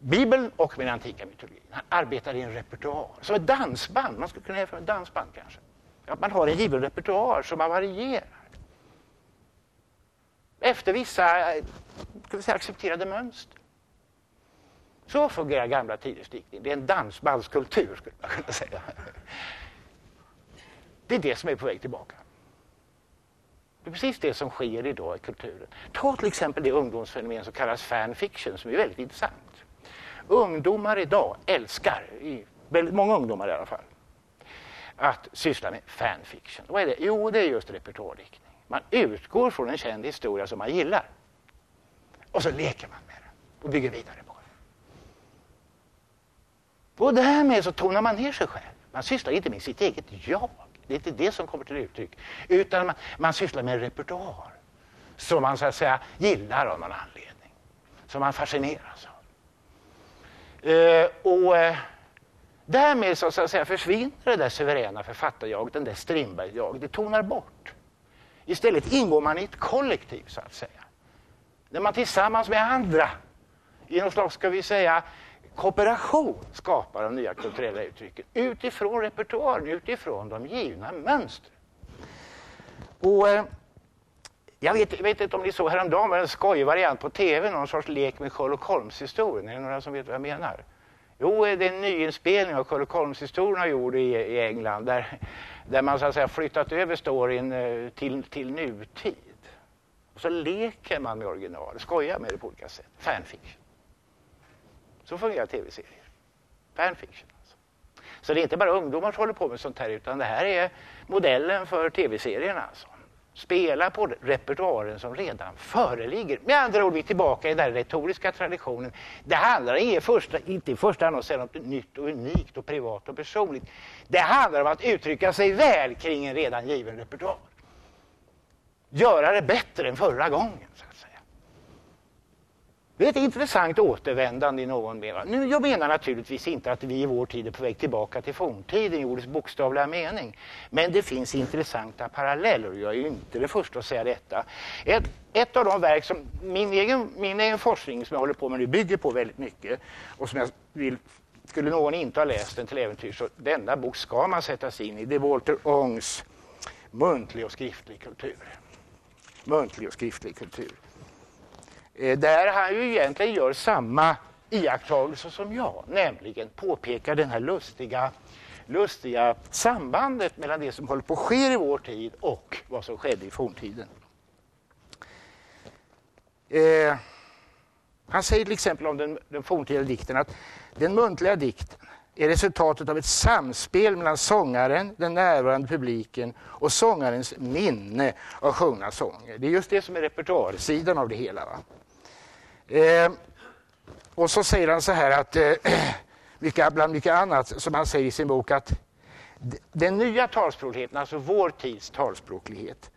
Bibeln och med den antika mytologin. Han arbetar i en repertoar, som ett dansband. Man skulle kunna jämföra med ett dansband kanske. Att man har en given repertoar som man varierar. Efter vissa ska vi säga, accepterade mönster. Så fungerar gamla tiders diktning. Det är en dansbandskultur, skulle man kunna säga. Det är det som är på väg tillbaka. Det är precis det som sker idag i kulturen. Ta till exempel det ungdomsfenomen som kallas fanfiction som är väldigt intressant. Ungdomar idag älskar, väldigt många ungdomar i alla fall, att syssla med fanfiction. Vad är det? Jo, det är just repertoardiktning. Man utgår från en känd historia som man gillar och så leker man med den och bygger vidare på den. Och därmed så tonar man ner sig själv. Man sysslar inte med sitt eget jag. Det är inte det som kommer till uttryck. Utan man, man sysslar med en repertoar som man så att säga gillar av någon anledning. Som man fascineras av. Eh, och eh, därmed så, så att säga, försvinner det där suveräna författarjaget, den där Strindberg-jaget. Det tonar bort. Istället ingår man i ett kollektiv så att säga. Där man tillsammans med andra i någon slags, ska vi säga, kooperation skapar de nya kulturella uttrycken utifrån repertoaren, utifrån de givna mönstren. Och, eh, jag, vet, vet inte om ni såg häromdagen var en skojig variant på tv, någon sorts lek med Sherlock Holmes-historien. Är det några som vet vad jag menar? Jo, det är en nyinspelning av Sherlock Holmes-historien gjord i, i England där, där man så att säga flyttat över storyn eh, till, till nutid. Och så leker man med original, skojar med det på olika sätt. Fanfiction. Så fungerar tv-serier. Fanfiction. Alltså. Så det är inte bara ungdomar som håller på med sånt här utan det här är modellen för tv-serierna. Alltså. Spela på repertoaren som redan föreligger. Med andra ord, vi är tillbaka i den retoriska traditionen. Det handlar i första, inte i första hand om att säga något nytt och unikt och privat och personligt. Det handlar om att uttrycka sig väl kring en redan given repertoar. Göra det bättre än förra gången. Det är ett intressant återvändande i någon mening. Nu, jag menar naturligtvis inte att vi i vår tid är på väg tillbaka till forntiden i ordets bokstavliga mening. Men det finns intressanta paralleller och jag är inte den första att säga detta. Ett, ett av de verk som min egen, min egen forskning som jag håller på med nu bygger på väldigt mycket och som jag vill skulle någon inte ha läst den till äventyr så denna bok ska man sätta sig in i. Det är Walter Ångs Muntlig och skriftlig kultur. Muntlig och skriftlig kultur. Eh, där han ju egentligen gör samma iakttagelse som jag, nämligen påpekar den här lustiga, lustiga sambandet mellan det som håller på att ske i vår tid och vad som skedde i forntiden. Eh, han säger till exempel om den, den forntida dikten att den muntliga dikten är resultatet av ett samspel mellan sångaren, den närvarande publiken och sångarens minne av sjungna sånger. Det är just det som är repertoarsidan av det hela. Va? Eh, och så säger han så här att, eh, bland mycket annat, som han säger i sin bok, att den nya talspråkligheten, alltså vår tids talspråklighet,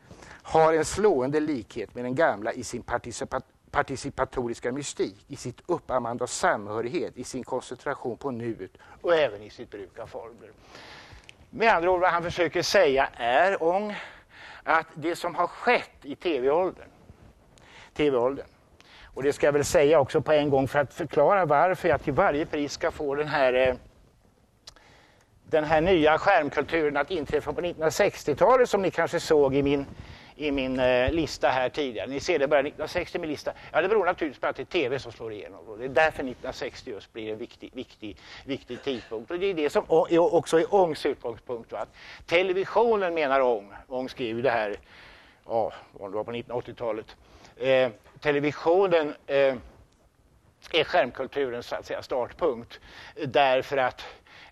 har en slående likhet med den gamla i sin participat participatoriska mystik, i sitt uppammande av samhörighet, i sin koncentration på nuet och även i sitt bruk av formler. Med andra ord, vad han försöker säga är Ång att det som har skett i tv-åldern, TV-åldern och det ska jag väl säga också på en gång för att förklara varför jag till varje pris ska få den här eh, den här nya skärmkulturen att inträffa på 1960-talet som ni kanske såg i min i min eh, lista här tidigare. Ni ser det bara 1960 min lista. Ja, det beror naturligtvis på att det är tv som slår igenom. Och det är därför 1960 just blir en viktig, viktig, viktig tidpunkt. Och det är det som också är Ångs utgångspunkt. Va? Televisionen menar Ång. Ång skrev det här ja, det var på 1980-talet. Eh, televisionen eh, är skärmkulturens så att säga, startpunkt därför att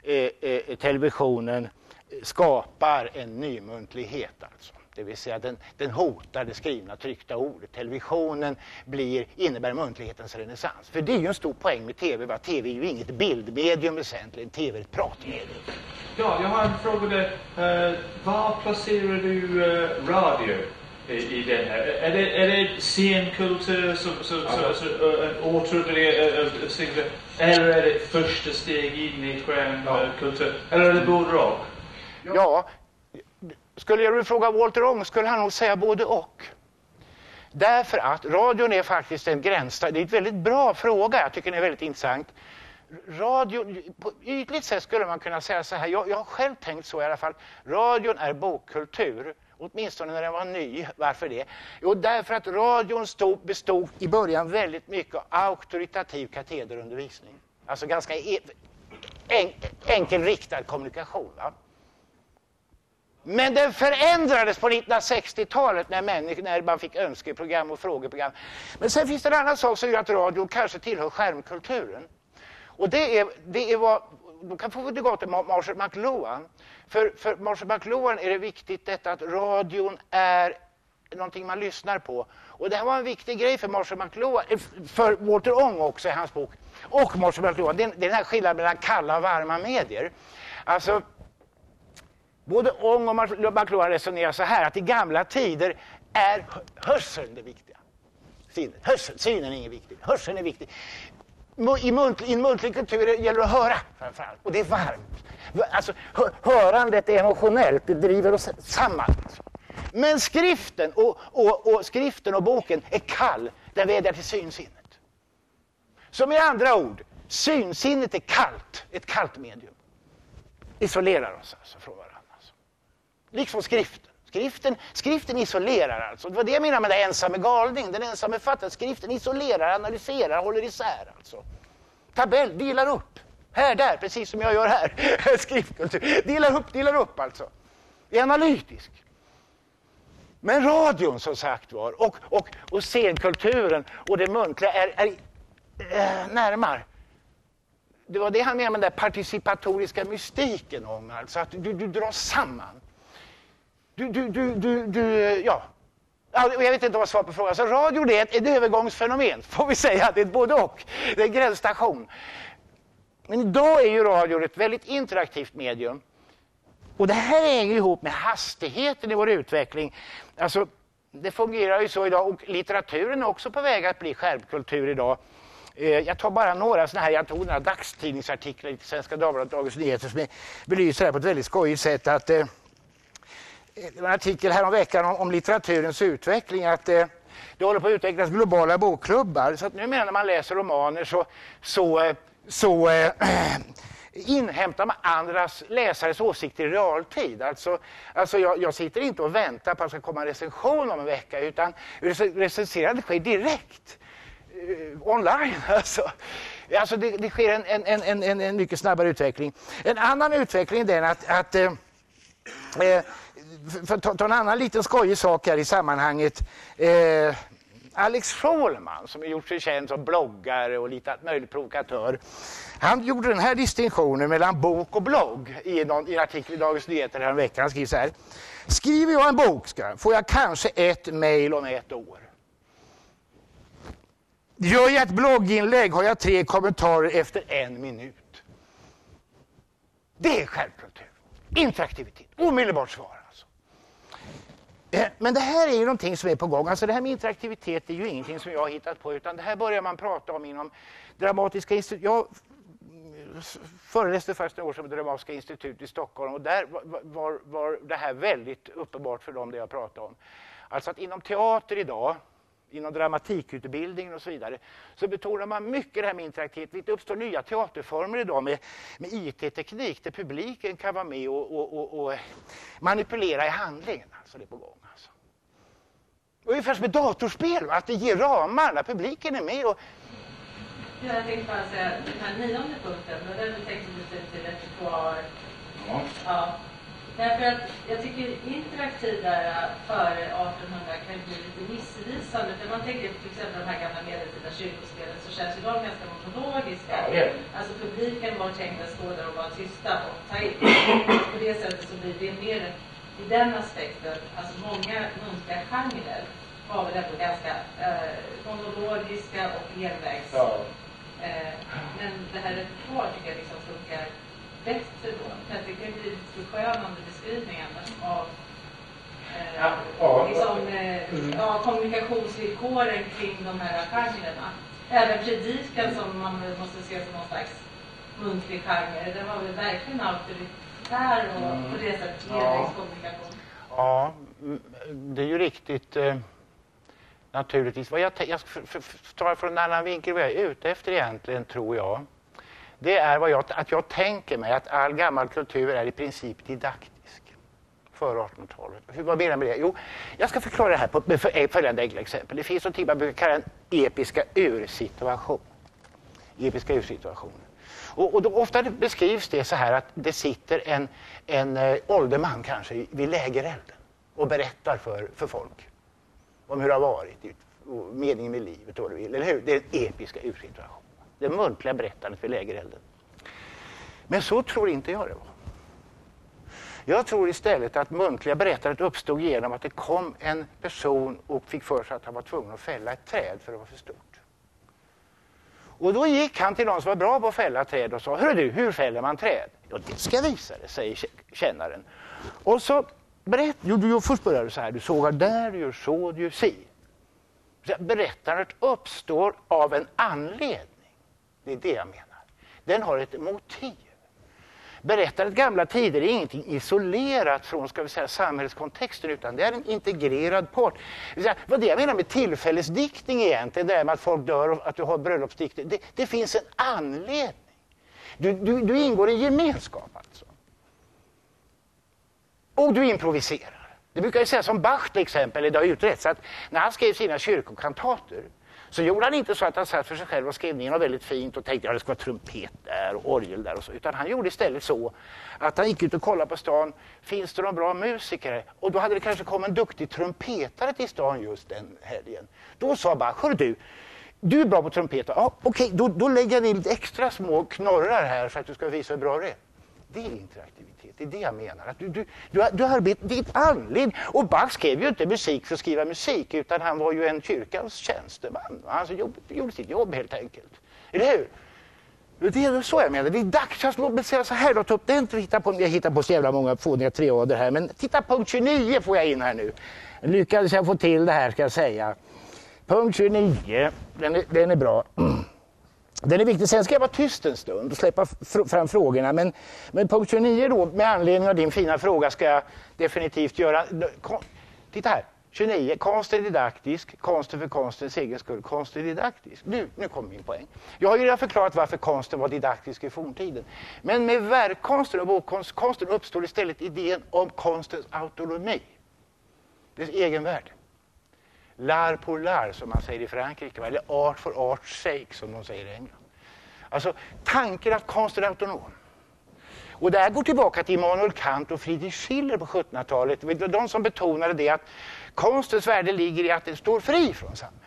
eh, eh televisionen skapar en nymuntlighet. Alltså. Det vill säga den, den hotar det skrivna tryckta ordet. Televisionen blir, innebär muntlighetens renässans. För det är ju en stor poäng med tv. Va? Tv är ju inget bildmedium väsentligen, tv är ett pratmedium. Ja, jag har en fråga där. Uh, var placerar du uh, radio i, den här? Är det, är det scenkultur som, som, ja. som, uh, återupplevelse? Eller är det första steg in i skärmkultur? Ja. Eller är det både och? Ja, skulle jag fråga Walter Ång skulle han nog säga både och. Därför att radion är faktiskt en gräns. Det är en väldigt bra fråga, jag tycker den är väldigt intressant. Radio, på ytligt sätt skulle man kunna säga så här, jag, jag har själv tänkt så i alla fall. Radion är bokkultur, åtminstone när den var ny. Varför det? Jo, därför att radion stod, bestod i början väldigt mycket av auktoritativ katederundervisning. Alltså ganska e- en, enkel enkelriktad kommunikation. Va? Men den förändrades på 1960-talet när, när man fick önskeprogram och frågeprogram. Men sen finns det en annan sak som gör att radion kanske tillhör skärmkulturen. Och det är, det är vad, då kan få det gå till Marshall McLuhan. För, för Marshall McLuhan är det viktigt detta att radion är någonting man lyssnar på. Och det här var en viktig grej för Marshall McLuhan, eh, för Walter Ong också i hans bok, och Marshall McLuhan. Det är, den här skillnaden mellan kalla och varma medier. Alltså, Både Ång och McLuhan resonerar så här att i gamla tider är hörseln det viktiga. Synen, Hörseln, synen är inget viktigt. Hörseln är viktig. I, muntlig, I en muntlig kultur gäller det att höra framförallt. Och det är varmt. Alltså, hörandet är emotionellt, det driver oss samman. Men skriften och, och, och, skriften och boken är kall, den vädjar till synsinnet. Så med andra ord, synsinnet är kallt, ett kallt medium. Isolerar oss alltså från varandra. Alltså. Liksom skriften. Skriften, skriften isolerar alltså. Det var det jag menade med den ensamme galning. Den ensamme fattaren. Skriften isolerar, analyserar, håller isär alltså. Tabell, delar upp. Här, där, precis som jag gör här. Skriftkultur. Delar upp, delar upp alltså. Är analytisk. Men radion som sagt var och, och, och scenkulturen och det muntliga är, är, eh, äh, närmare. Det var det han menade med den där participatoriska mystiken om, alltså att du, du dras samman. Du, du, du, du, du ja. Jag vet inte vad svaret på frågan. Så radio är ett, ett övergångsfenomen, får vi säga. Det är ett både och. Det är en gränsstation. Men idag är ju radion ett väldigt interaktivt medium. Och det här hänger ihop med hastigheten i vår utveckling. Alltså, det fungerar ju så idag och litteraturen är också på väg att bli skärpkultur idag. Eh, jag tar bara några sådana här, jag tog några dagstidningsartiklar i Svenska Dagbladet och Dagens Nyheter som belyser det här på ett väldigt skojigt sätt. Att, eh, det var en artikel häromveckan om, om litteraturens utveckling. att eh, Det håller på att utvecklas globala bokklubbar. Så att numera när man läser romaner så, så eh, så eh, inhämtar man andras läsares åsikter i realtid. Alltså, alltså jag, jag sitter inte och väntar på att det ska komma en recension om en vecka utan recenserandet sker direkt eh, online. Alltså. Alltså det, det sker en, en, en, en, en mycket snabbare utveckling. En annan utveckling är den att, att eh, eh för att ta, ta en annan liten skojig sak här i sammanhanget. Eh, Alex Schulman som har gjort sig känd som bloggare och lite möjligt provokatör. Han gjorde den här distinktionen mellan bok och blogg i, någon, i en artikel i Dagens Nyheter häromveckan. Han skriver så här. Skriver jag en bok ska, får jag kanske ett mejl om ett år. Gör jag ett blogginlägg har jag tre kommentarer efter en minut. Det är självkultur. Interaktivitet. Omedelbart svar. Eh, men det här är ju någonting som är på gång. Alltså det här med interaktivitet är ju ingenting som jag har hittat på utan det här börjar man prata om inom Dramatiska institutet. Jag föreläste första år som Dramatiska institutet i Stockholm och där var, var, var det här väldigt uppenbart för dem det jag pratade om. Alltså att inom teater idag inom dramatikutbildningen och så vidare, så betonar man mycket det här med interaktivitet. Det uppstår nya teaterformer idag med, med IT-teknik där publiken kan vara med och, och, och, och manipulera i handlingen. Alltså det är på gång. Alltså. Ungefär som ett datorspel, att det ger ramar när publiken är med. Och... Jag tänkte bara säga, den här nionde punkten, den tänkte du till repertoar. Ja. ja. Därför att jag tycker interaktiv där äh, före 1800 kan bli lite missvisande. För man tänker till exempel de här gamla medeltida kyrkospelen så känns ju de ganska monologiska. Ja, alltså publiken var tänkt att stå där och vara tysta och ta in. På det sättet så blir det mer i den aspekten, alltså många muntliga genrer var väl ändå ganska eh, monologiska och envägs. Ja. Eh, men det här repertoar tycker jag liksom funkar bättre då. Jag tycker det blir lite förskönande beskrivningen av eh, ja, ja, liksom, eh, mm. ja, kommunikationsvillkoren kring de här genrerna. Även predikan som man måste se som någon slags muntlig genre, den var väl verkligen auktoritär och mm. på det sättet ledningskommunikation. Ja. ja, det är ju riktigt. Eh, naturligtvis. Vad jag, jag tar från en annan vinkel vad jag är ute efter egentligen, tror jag det är vad jag, att jag tänker mig att all gammal kultur är i princip didaktisk. Före 1800-talet. Vad menar jag med det? Jo, jag ska förklara det här på med följande enkla exempel. Det finns något man brukar kalla en episka ursituation. Episka ursituationer. Och, och då, ofta beskrivs det så här att det sitter en, en eh, äh, ålderman kanske vid lägerelden och berättar för, för folk om hur det har varit, meningen med livet och vad du vill. Eller hur? Det är den episka ursituationen. Det muntliga berättandet vid lägerelden. Men så tror inte jag det var. Jag tror istället att muntliga berättandet uppstod genom att det kom en person och fick för sig att han var tvungen att fälla ett träd för det var för stort. Och då gick han till någon som var bra på att fälla träd och sa, Hör du, hur fäller man träd? Ja, det ska jag visa dig, säger kännaren. Och så berätt, jo, du, först börjar du så här, du sågar där, du gör så, du gör si. Berättandet uppstår av en anledning. Det är det jag menar. Den har ett motiv. Berättandet gamla tider är ingenting isolerat från ska vi säga, samhällskontexten utan det är en integrerad part. Vad det jag menar med tillfällesdiktning egentligen, det är med att folk dör och att du har bröllopsdikter. Det, det finns en anledning. Du, du, du ingår i en gemenskap alltså. Och du improviserar. Det brukar ju sägas om Bach till exempel, det har utretts att när han skrev sina kyrkokantater så gjorde han inte så att han satt för sig själv och skrev ner något väldigt fint och tänkte att ja, det ska vara trumpet där och orgel där och så. Utan han gjorde istället så att han gick ut och kollade på stan. Finns det någon bra musiker? Och då hade det kanske kommit en duktig trumpetare till stan just den helgen. Då sa Bach, hör du, du är bra på trumpet. Ja, Okej, då, då lägger jag ner lite extra små knorrar här för att du ska visa hur bra det är. Det är interaktivitet, det är det jag menar. Att du, du, du, du arbetar, ditt är anledning. Och Bach skrev ju inte musik för att skriva musik utan han var ju en kyrkans tjänsteman. Han jobb, gjorde sitt jobb helt enkelt. Eller hur? Det är så jag menar. Det är dags att låt säga så här då, ta upp den. Hitta på, jag hittar på så jävla många fåniga triader här. Men titta punkt 29 får jag in här nu. Lyckades jag få till det här ska jag säga. Punkt 29, den är, den är bra. Den är viktig. Sen ska jag vara tyst en stund och släppa fram frågorna. Men, men punkt 29 då, med anledning av din fina fråga, ska jag definitivt göra... Titta här, 29. Konst är didaktisk, konsten för konstens egen skull. Konst är didaktisk. Nu, nu kommer min poäng. Jag har ju redan förklarat varför konsten var didaktisk i forntiden. Men med verkkonsten och bokkonsten uppstår istället idén om konstens autonomi. Dess egenvärde. L'art pour l'art som man säger i Frankrike, eller art for art's sake som de säger i England. Alltså tanken att konsten är autonom. Och det här går tillbaka till Immanuel Kant och Friedrich Schiller på 1700-talet. De som betonade det att konstens värde ligger i att den står fri från samhället.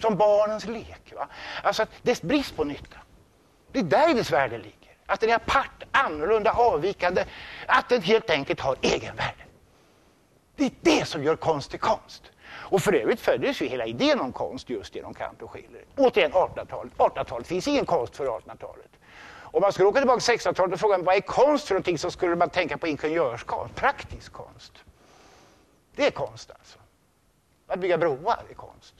Som barnens lek. Va? Alltså att dess brist på nytta. Det är där dess värde ligger. Att den är apart, annorlunda, avvikande. Att den helt enkelt har egenvärde. Det är det som gör konst till konst. Och för övrigt föddes ju hela idén om konst just genom Kant och Schiller. Återigen 1800-talet. 1800-talet finns ingen konst för 1800-talet. Om man skulle åka tillbaka till 1600-talet och fråga vad är konst för någonting så skulle man tänka på ingenjörskonst, praktisk konst. Det är konst alltså. Att bygga broar är konst.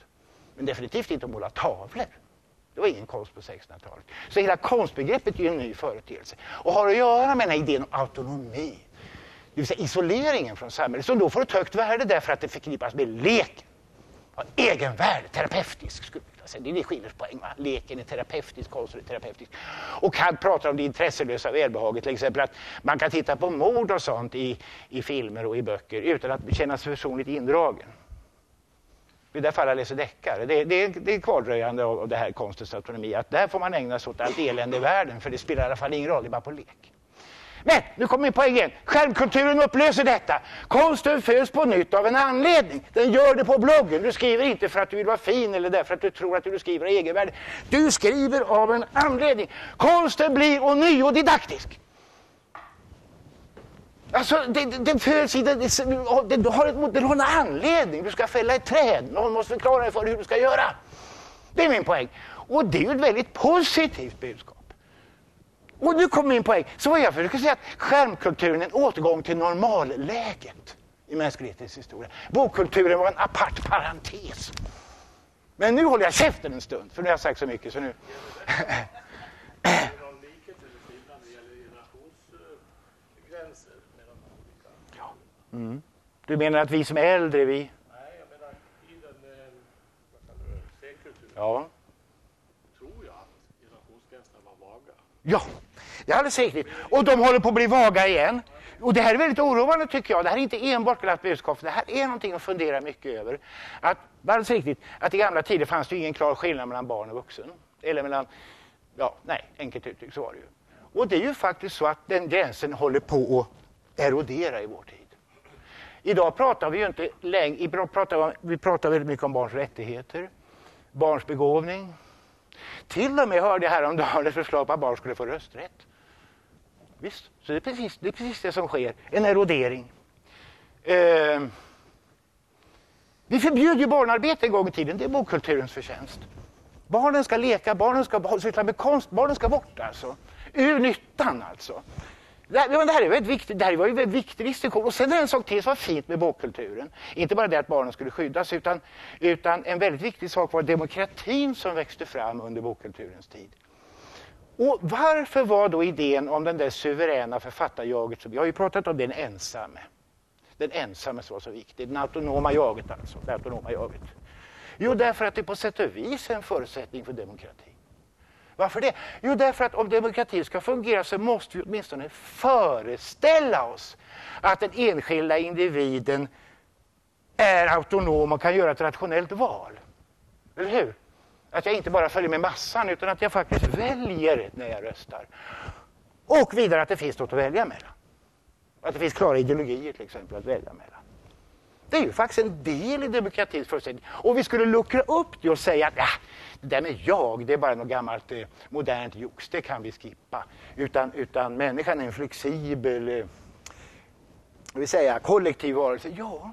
Men definitivt inte att måla tavlor. Det var ingen konst på 1600-talet. Så hela konstbegreppet är ju en ny företeelse och har att göra med den här idén om autonomi. Det vill säga isoleringen från samhället som då får ett högt värde därför att det förknippas med leken. Egenvärde, terapeutisk skulle jag säga. Det är det Schillers poäng. Va? Leken är terapeutisk, konsten är terapeutisk. Och han pratar om det intresselösa välbehaget, till exempel att man kan titta på mord och sånt i, i filmer och i böcker utan att känna sig personligt indragen. I det fall jag läser deckare. Det, det, det är kvardröjande av, av det här konstens autonomi. Att där får man ägna sig åt allt elände i världen för det spelar i alla fall ingen roll, det är bara på lek. Men, nu kommer min poäng igen. Skärmkulturen upplöser detta. Konsten föds på nytt av en anledning. Den gör det på bloggen. Du skriver inte för att du vill vara fin eller därför att du tror att du skriver av egenvärde. Du skriver av en anledning. Konsten blir ånyo didaktisk. Alltså, den, föds i... Den, du har ett, har en anledning. Du ska fälla ett träd. Någon måste förklara dig för hur du ska göra. Det är min poäng. Och det är ju ett väldigt positivt budskap. Och nu kommer min poäng. Så vad jag försöker säga att skärmkulturen är en återgång till normalläget i mänsklighetens historia. Bokkulturen var en apart parentes. Men nu håller jag käften en stund, för nu har jag sagt så mycket. Så nu... Mm. Du menar att vi som är äldre, vi... Nej, jag menar i den, eh, senkulturen. Ja. Tror jag att generationsgränserna var vaga. Ja, det är alldeles riktigt. Och de håller på att bli vaga igen. Och det här är väldigt oroande tycker jag. Det här är inte enbart glatt budskap. Det här är någonting att fundera mycket över. Att, alldeles riktigt, att i gamla tider fanns det ingen klar skillnad mellan barn och vuxen. Eller mellan, ja, nej, enkelt uttryckt så var det ju. Och det är ju faktiskt så att den gränsen håller på att erodera i vår tid. Idag pratar vi ju inte längre, pratar vi pratar väldigt mycket om barns rättigheter, barns begåvning. Till och med hörde jag häromdagen ett förslag på att barn skulle få rösträtt. Visst, så det är precis det, är precis det som sker, en erodering. Eh, vi förbjöd ju barnarbete en gång i tiden, det är bokkulturens förtjänst. Barnen ska leka, barnen ska syssla med konst, barnen ska bort alltså. Ur nyttan alltså. Det här, det här, är väldigt viktigt, det här var ju en väldigt viktig diskussion. Och sen är det en sak till som var fint med bokkulturen. Inte bara det att barnen skulle skyddas, utan, utan en väldigt viktig sak var demokratin som växte fram under bokkulturens tid. Och varför var då idén om den där suveräna författarjaget, som vi har ju pratat om den ensamme, den ensamme som var så viktig, den autonoma jaget alltså, det autonoma jaget. Jo, därför att det på sätt och vis är en förutsättning för demokrati. Varför det? Jo, därför att om demokratin ska fungera så måste vi åtminstone föreställa oss att den enskilda individen är autonom och kan göra ett rationellt val. Eller hur? Att jag inte bara följer med massan utan att jag faktiskt väljer när jag röstar. Och vidare att det finns något att välja mellan. Att det finns klara ideologier till exempel att välja mellan. Det är ju faktiskt en del i demokratins förutsättning. Och vi skulle luckra upp det och säga att ja, det där med jag, det är bara något gammalt eh, modernt jox, det kan vi skippa. Utan, utan människan är en flexibel, eh, vill säga kollektiv varelse. Ja,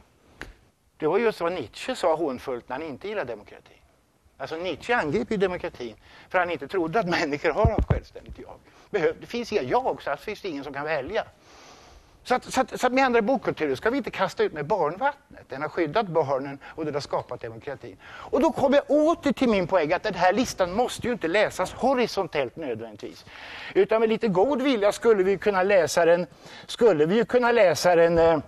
det var just vad Nietzsche sa hånfullt när han inte gillade demokratin. Alltså Nietzsche angrep ju demokratin för han inte trodde att människor har något självständigt jag. det finns inga jag, så alltså finns det ingen som kan välja. Så att, så att, så att med andra bokkulturer ska vi inte kasta ut med barnvattnet. Den har skyddat barnen och den har skapat demokratin. Och då kommer jag åter till min poäng att den här listan måste ju inte läsas horisontellt nödvändigtvis. Utan med lite god vilja skulle vi kunna läsa den, skulle vi kunna läsa den eh,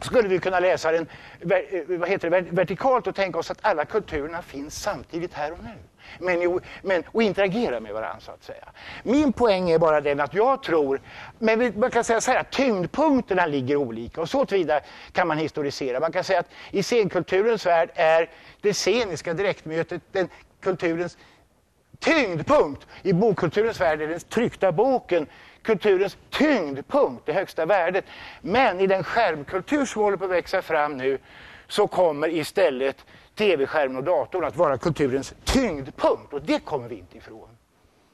skulle vi kunna läsa den eh, vad heter det, vertikalt och tänka oss att alla kulturerna finns samtidigt här och nu. Men, men, och interagera med varandra så att säga. Min poäng är bara den att jag tror, men man kan säga så här, att tyngdpunkterna ligger olika och så tillvida kan man historisera. Man kan säga att i scenkulturens värld är det sceniska direktmötet den kulturens tyngdpunkt. I bokkulturens värld är den tryckta boken kulturens tyngdpunkt, det högsta värdet. Men i den skärmkultur som håller på att växa fram nu så kommer istället tv-skärmen och datorn att vara kulturens tyngdpunkt och det kommer vi inte ifrån.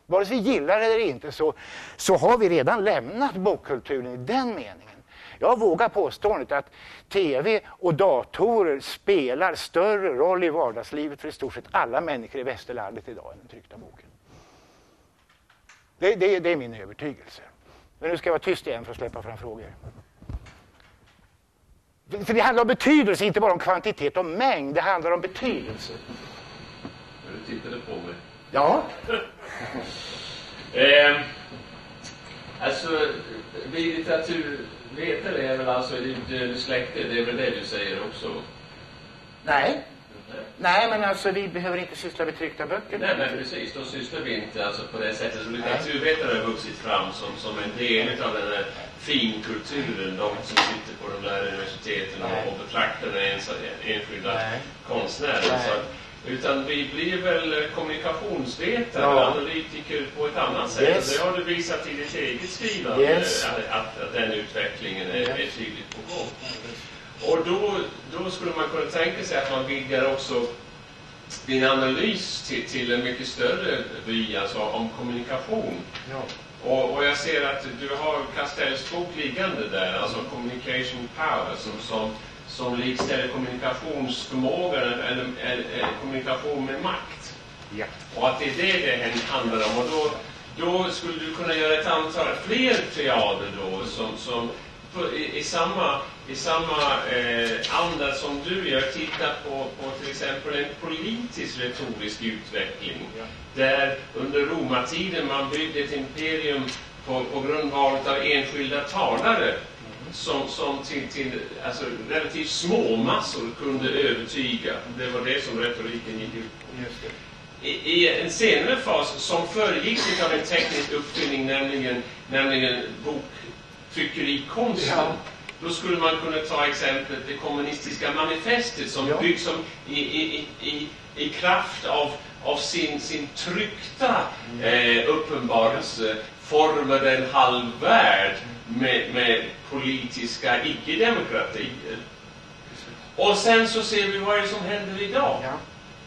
Vare sig vi gillar det eller inte så, så har vi redan lämnat bokkulturen i den meningen. Jag vågar påståendet att tv och datorer spelar större roll i vardagslivet för i stort sett alla människor i västerlandet idag än den tryckta boken. Det, det, det är min övertygelse. Men nu ska jag vara tyst igen för att släppa fram frågor. För det handlar om betydelse, inte bara om kvantitet och mängd. Det handlar om betydelse. Du tittade på mig. Ja. eh, alltså, vi litteraturvetare är väl alltså du släkte, det är väl det du säger också? Nej. Nej, men alltså vi behöver inte syssla med tryckta böcker. Nej, men precis. Då sysslar vi inte alltså på det sättet. Så litteraturvetare har vuxit fram som, som en del av den här finkulturen. De som sitter på de där universiteten och, och betraktar den enskilda Nej. konstnären. Så utan vi blir väl kommunikationsvetare ja. analytiker på ett annat sätt. Yes. Det har du visat i ditt eget skrivande, yes. att, att, att, den utvecklingen är, är tydligt på gång. Och då, då skulle man kunna tänka sig att man vidgar också din analys till, till en mycket större vy, alltså om kommunikation. Ja. Och, och, jag ser att du har Castells bok liggande där, alltså Communication Power, som, som, som likställer kommunikationsförmågan eller, eller, eller, kommunikation med makt. Ja. Och att det är det det handlar om. Och då, då skulle du kunna göra ett antal fler triader då, som, som på, i, i, samma, i samma eh, anda som du gör titta på, på till exempel en politisk retorisk utveckling. Ja. Där under romartiden man byggde ett imperium på, på grundval av enskilda talare mm. som, som till, till alltså, relativt små massor kunde övertyga. Det var det som retoriken gick ut på. I, I, en senare fas som föregicks av en teknisk uppfinning, nämligen, nämligen bok tryckerikonsten. Ja. Då skulle man kunna ta exemplet det kommunistiska manifestet som ja. byggs som i, i, i, i kraft av, av sin, sin tryckta mm. eh, uppenbarelse formar en halv värld med, med politiska icke-demokratier. Och sen så ser vi vad är det som händer idag. Ja.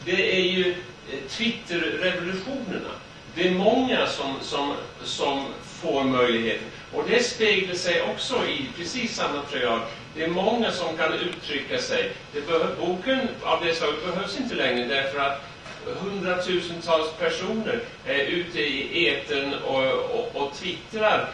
Det är ju eh, Twitter-revolutionerna. Det är många som, som, som får möjligheten. Och det speglar sig också i precis samma triad. Det är många som kan uttrycka sig. Det behöver, boken av det slaget behövs inte längre därför att hundratusentals personer är ute i eten och, och, och twittrar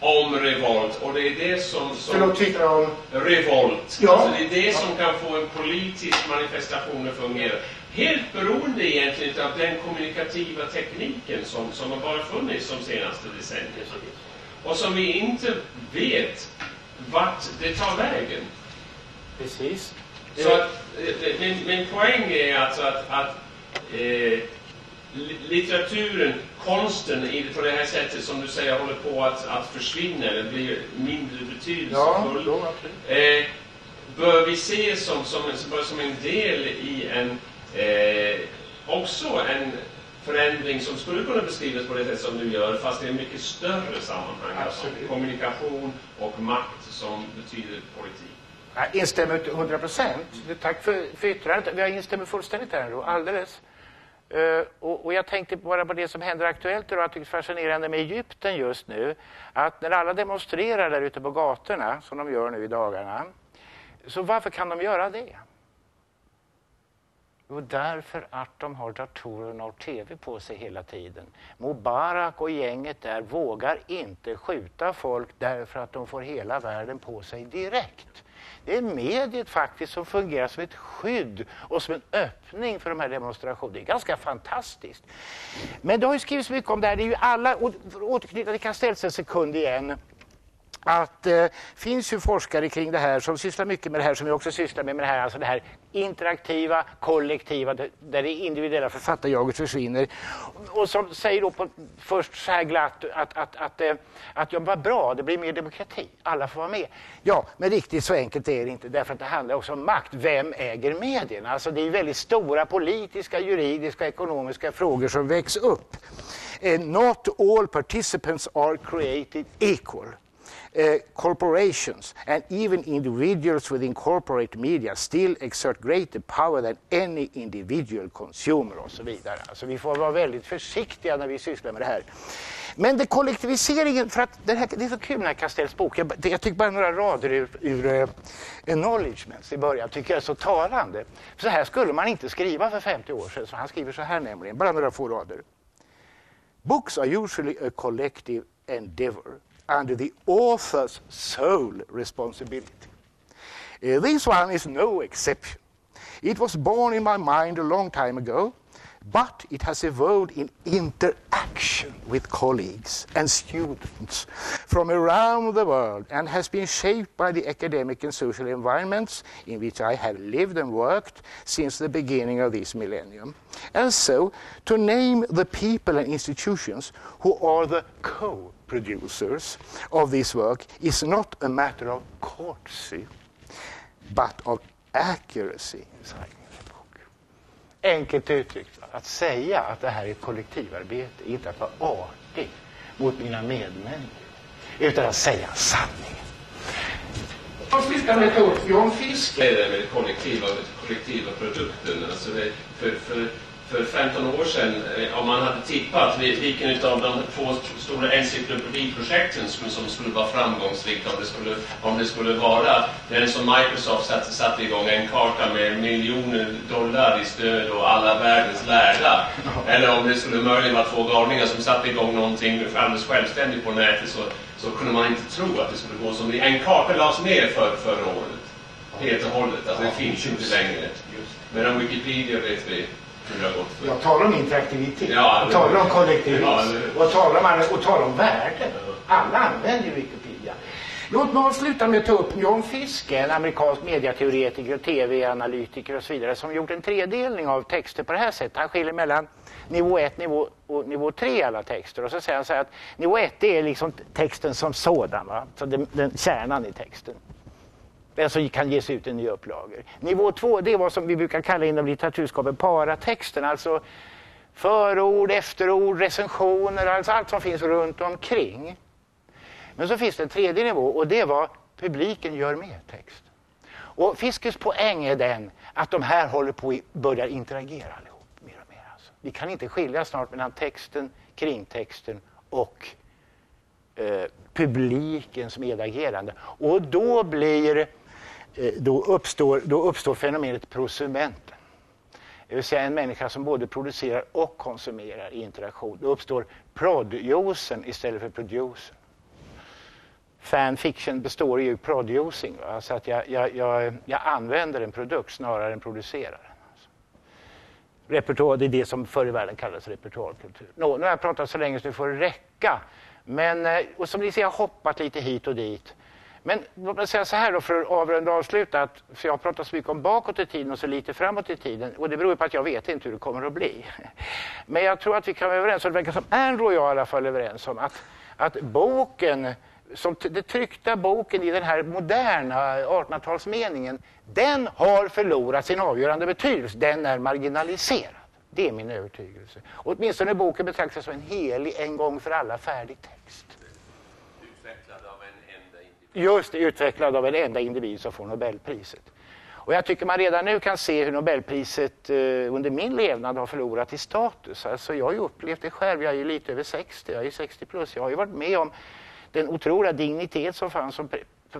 om revolt. Och det är det som... som Förlåt, twittrar om? Revolt. Ja. Alltså det är det som kan få en politisk manifestation att fungera. Helt beroende egentligen av den kommunikativa tekniken som, som har bara funnits de senaste decennierna och som vi inte vet vart det tar vägen. Precis. Så att, eh, min, min poäng är alltså att, att eh, litteraturen, konsten i, på det här sättet som du säger håller på att, att försvinna eller blir mindre betydelsefull. Ja, eh, bör vi se som, som, som, som en del i en eh, också en förändring som skulle kunna beskrivas på det sätt som du gör, fast det är en mycket större sammanhang. Alltså kommunikation och makt som betyder politik. Jag instämmer till 100 procent. Tack för, för yttrandet. Jag instämmer fullständigt här då, alldeles. Uh, och, och, jag tänkte bara på det som händer aktuellt idag. Jag tycker det är fascinerande med Egypten just nu. Att när alla demonstrerar där ute på gatorna, som de gör nu i dagarna, så varför kan de göra det? Jo, därför att de har datorerna och tv på sig hela tiden. Mubarak och gänget där vågar inte skjuta folk därför att de får hela världen på sig direkt. Det är mediet faktiskt som fungerar som ett skydd och som en öppning för de här demonstrationerna. Det är ganska fantastiskt. Men det har ju skrivits mycket om det här. Det är ju alla, och återknyta till Castells en sekund igen att det eh, finns ju forskare kring det här som sysslar mycket med det här som jag också sysslar med, med det här, alltså det här interaktiva, kollektiva, där det individuella författarjaget försvinner. Och som säger då på, först så här glatt att, att, att, att, att ja, vad bra, det blir mer demokrati, alla får vara med. Ja, men riktigt så enkelt är det inte, därför att det handlar också om makt. Vem äger medierna? Alltså det är väldigt stora politiska, juridiska, ekonomiska frågor som väcks upp. Eh, not all participants are created equal. Uh, corporations and even individuals within corporate media still exert greater power than any individual consumer och så vidare. Alltså vi får vara väldigt försiktiga när vi sysslar med det här. Men det kollektiviseringen, för att det, här, det är så kul när Castells bok, jag, jag tycker bara några rader ur, ur eh, uh, Acknowledgements i början tycker jag är så talande. Så här skulle man inte skriva för 50 år sedan, så han skriver så här nämligen, bara några få rader. Books are usually a collective endeavor under the author's sole responsibility. Uh, this one is no exception. It was born in my mind a long time ago, but it has evolved in interaction with colleagues and students from around the world and has been shaped by the academic and social environments in which I have lived and worked since the beginning of this millennium. And so, to name the people and institutions who are the co producers of this work is not a matter of courtesy, but of accuracy. Enkelt uttryckt, att säga att det här är ett kollektivarbete, inte att vara artig mot mina medmänniskor, utan att säga sanningen. Avsluta med ett ord. John Fisk. Det är det med kollektiva, kollektiva produkten. Alltså det, för, för för 15 år sedan, eh, om man hade tippat vilken av de två stora encyklopediprojekten som, som skulle vara framgångsrikt, om det skulle, om det skulle vara den som Microsoft satte, satte igång, en karta med miljoner dollar i stöd och alla världens lärda, eller om det skulle möjligen vara två galningar som satte igång någonting alldeles självständigt på nätet, så, så kunde man inte tro att det skulle gå som En karta lades ner för, förra året, helt och hållet. Alltså, det finns inte längre. Men om Wikipedia vet vi jag talar om interaktivitet, ja, och talar om kollektivism ja, och, talar om, och talar om värde. Alla använder Wikipedia. Låt mig avsluta med att ta upp John Fiske, en amerikansk mediateoretiker och tv-analytiker och så vidare, som gjort en tredelning av texter på det här sättet. Han skiljer mellan nivå 1 nivå, och nivå 3 i alla texter. Och så säger han så här att nivå 1 är liksom texten som sådan, va? Så den, den, kärnan i texten Alltså, den som kan ges ut i nya upplagor. Nivå två det är vad som vi brukar kalla inom litteraturskapen paratexten, alltså förord, efterord, recensioner, alltså allt som finns runt omkring. Men så finns det en tredje nivå och det är vad publiken gör med text. Och Fiskes poäng är den att de här håller på att börja interagera allihop mer och mer. Alltså. Vi kan inte skilja snart mellan texten, kringtexten och eh, publikens medagerande. Och då blir Eh, då uppstår, då uppstår fenomenet prosumenten. Det vill säga en människa som både producerar och konsumerar i interaktion. Då uppstår producen istället för producen. Fanfiction består ju i producing, alltså att jag, jag, jag, jag, använder en produkt snarare än producerar den. Alltså. Repertoar, det är det som förr i världen kallades repertoarkultur. Nå, nu har jag pratat så länge så det får räcka. Men, eh, och som ni ser, jag har hoppat lite hit och dit. Men låt mig säga så här då för att avrunda och avsluta. Att, för jag har pratat så mycket om bakåt i tiden och så lite framåt i tiden. Och det beror på att jag vet inte hur det kommer att bli. Men jag tror att vi kan vara överens, och det verkar som Andrew och jag i alla fall är överens om, att, att boken, som den tryckta boken i den här moderna 1800-talsmeningen, den har förlorat sin avgörande betydelse. Den är marginaliserad. Det är min övertygelse. Och åtminstone boken betraktas som en helig, en gång för alla färdig text. Just utvecklad av en enda individ som får Nobelpriset. Och jag tycker man redan nu kan se hur Nobelpriset eh, under min levnad har förlorat i status. Alltså jag har ju upplevt det själv, jag är ju lite över 60, jag är 60 plus. Jag har ju varit med om den otroliga dignitet som fanns som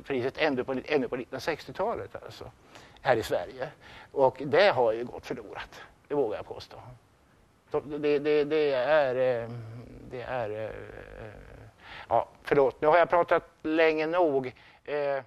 priset ännu på, ännu på 1960-talet alltså, här i Sverige. Och det har ju gått förlorat, det vågar jag påstå. Det, det, det är, eh, det är eh, Ja, förlåt, nu har jag pratat länge nog. Eh,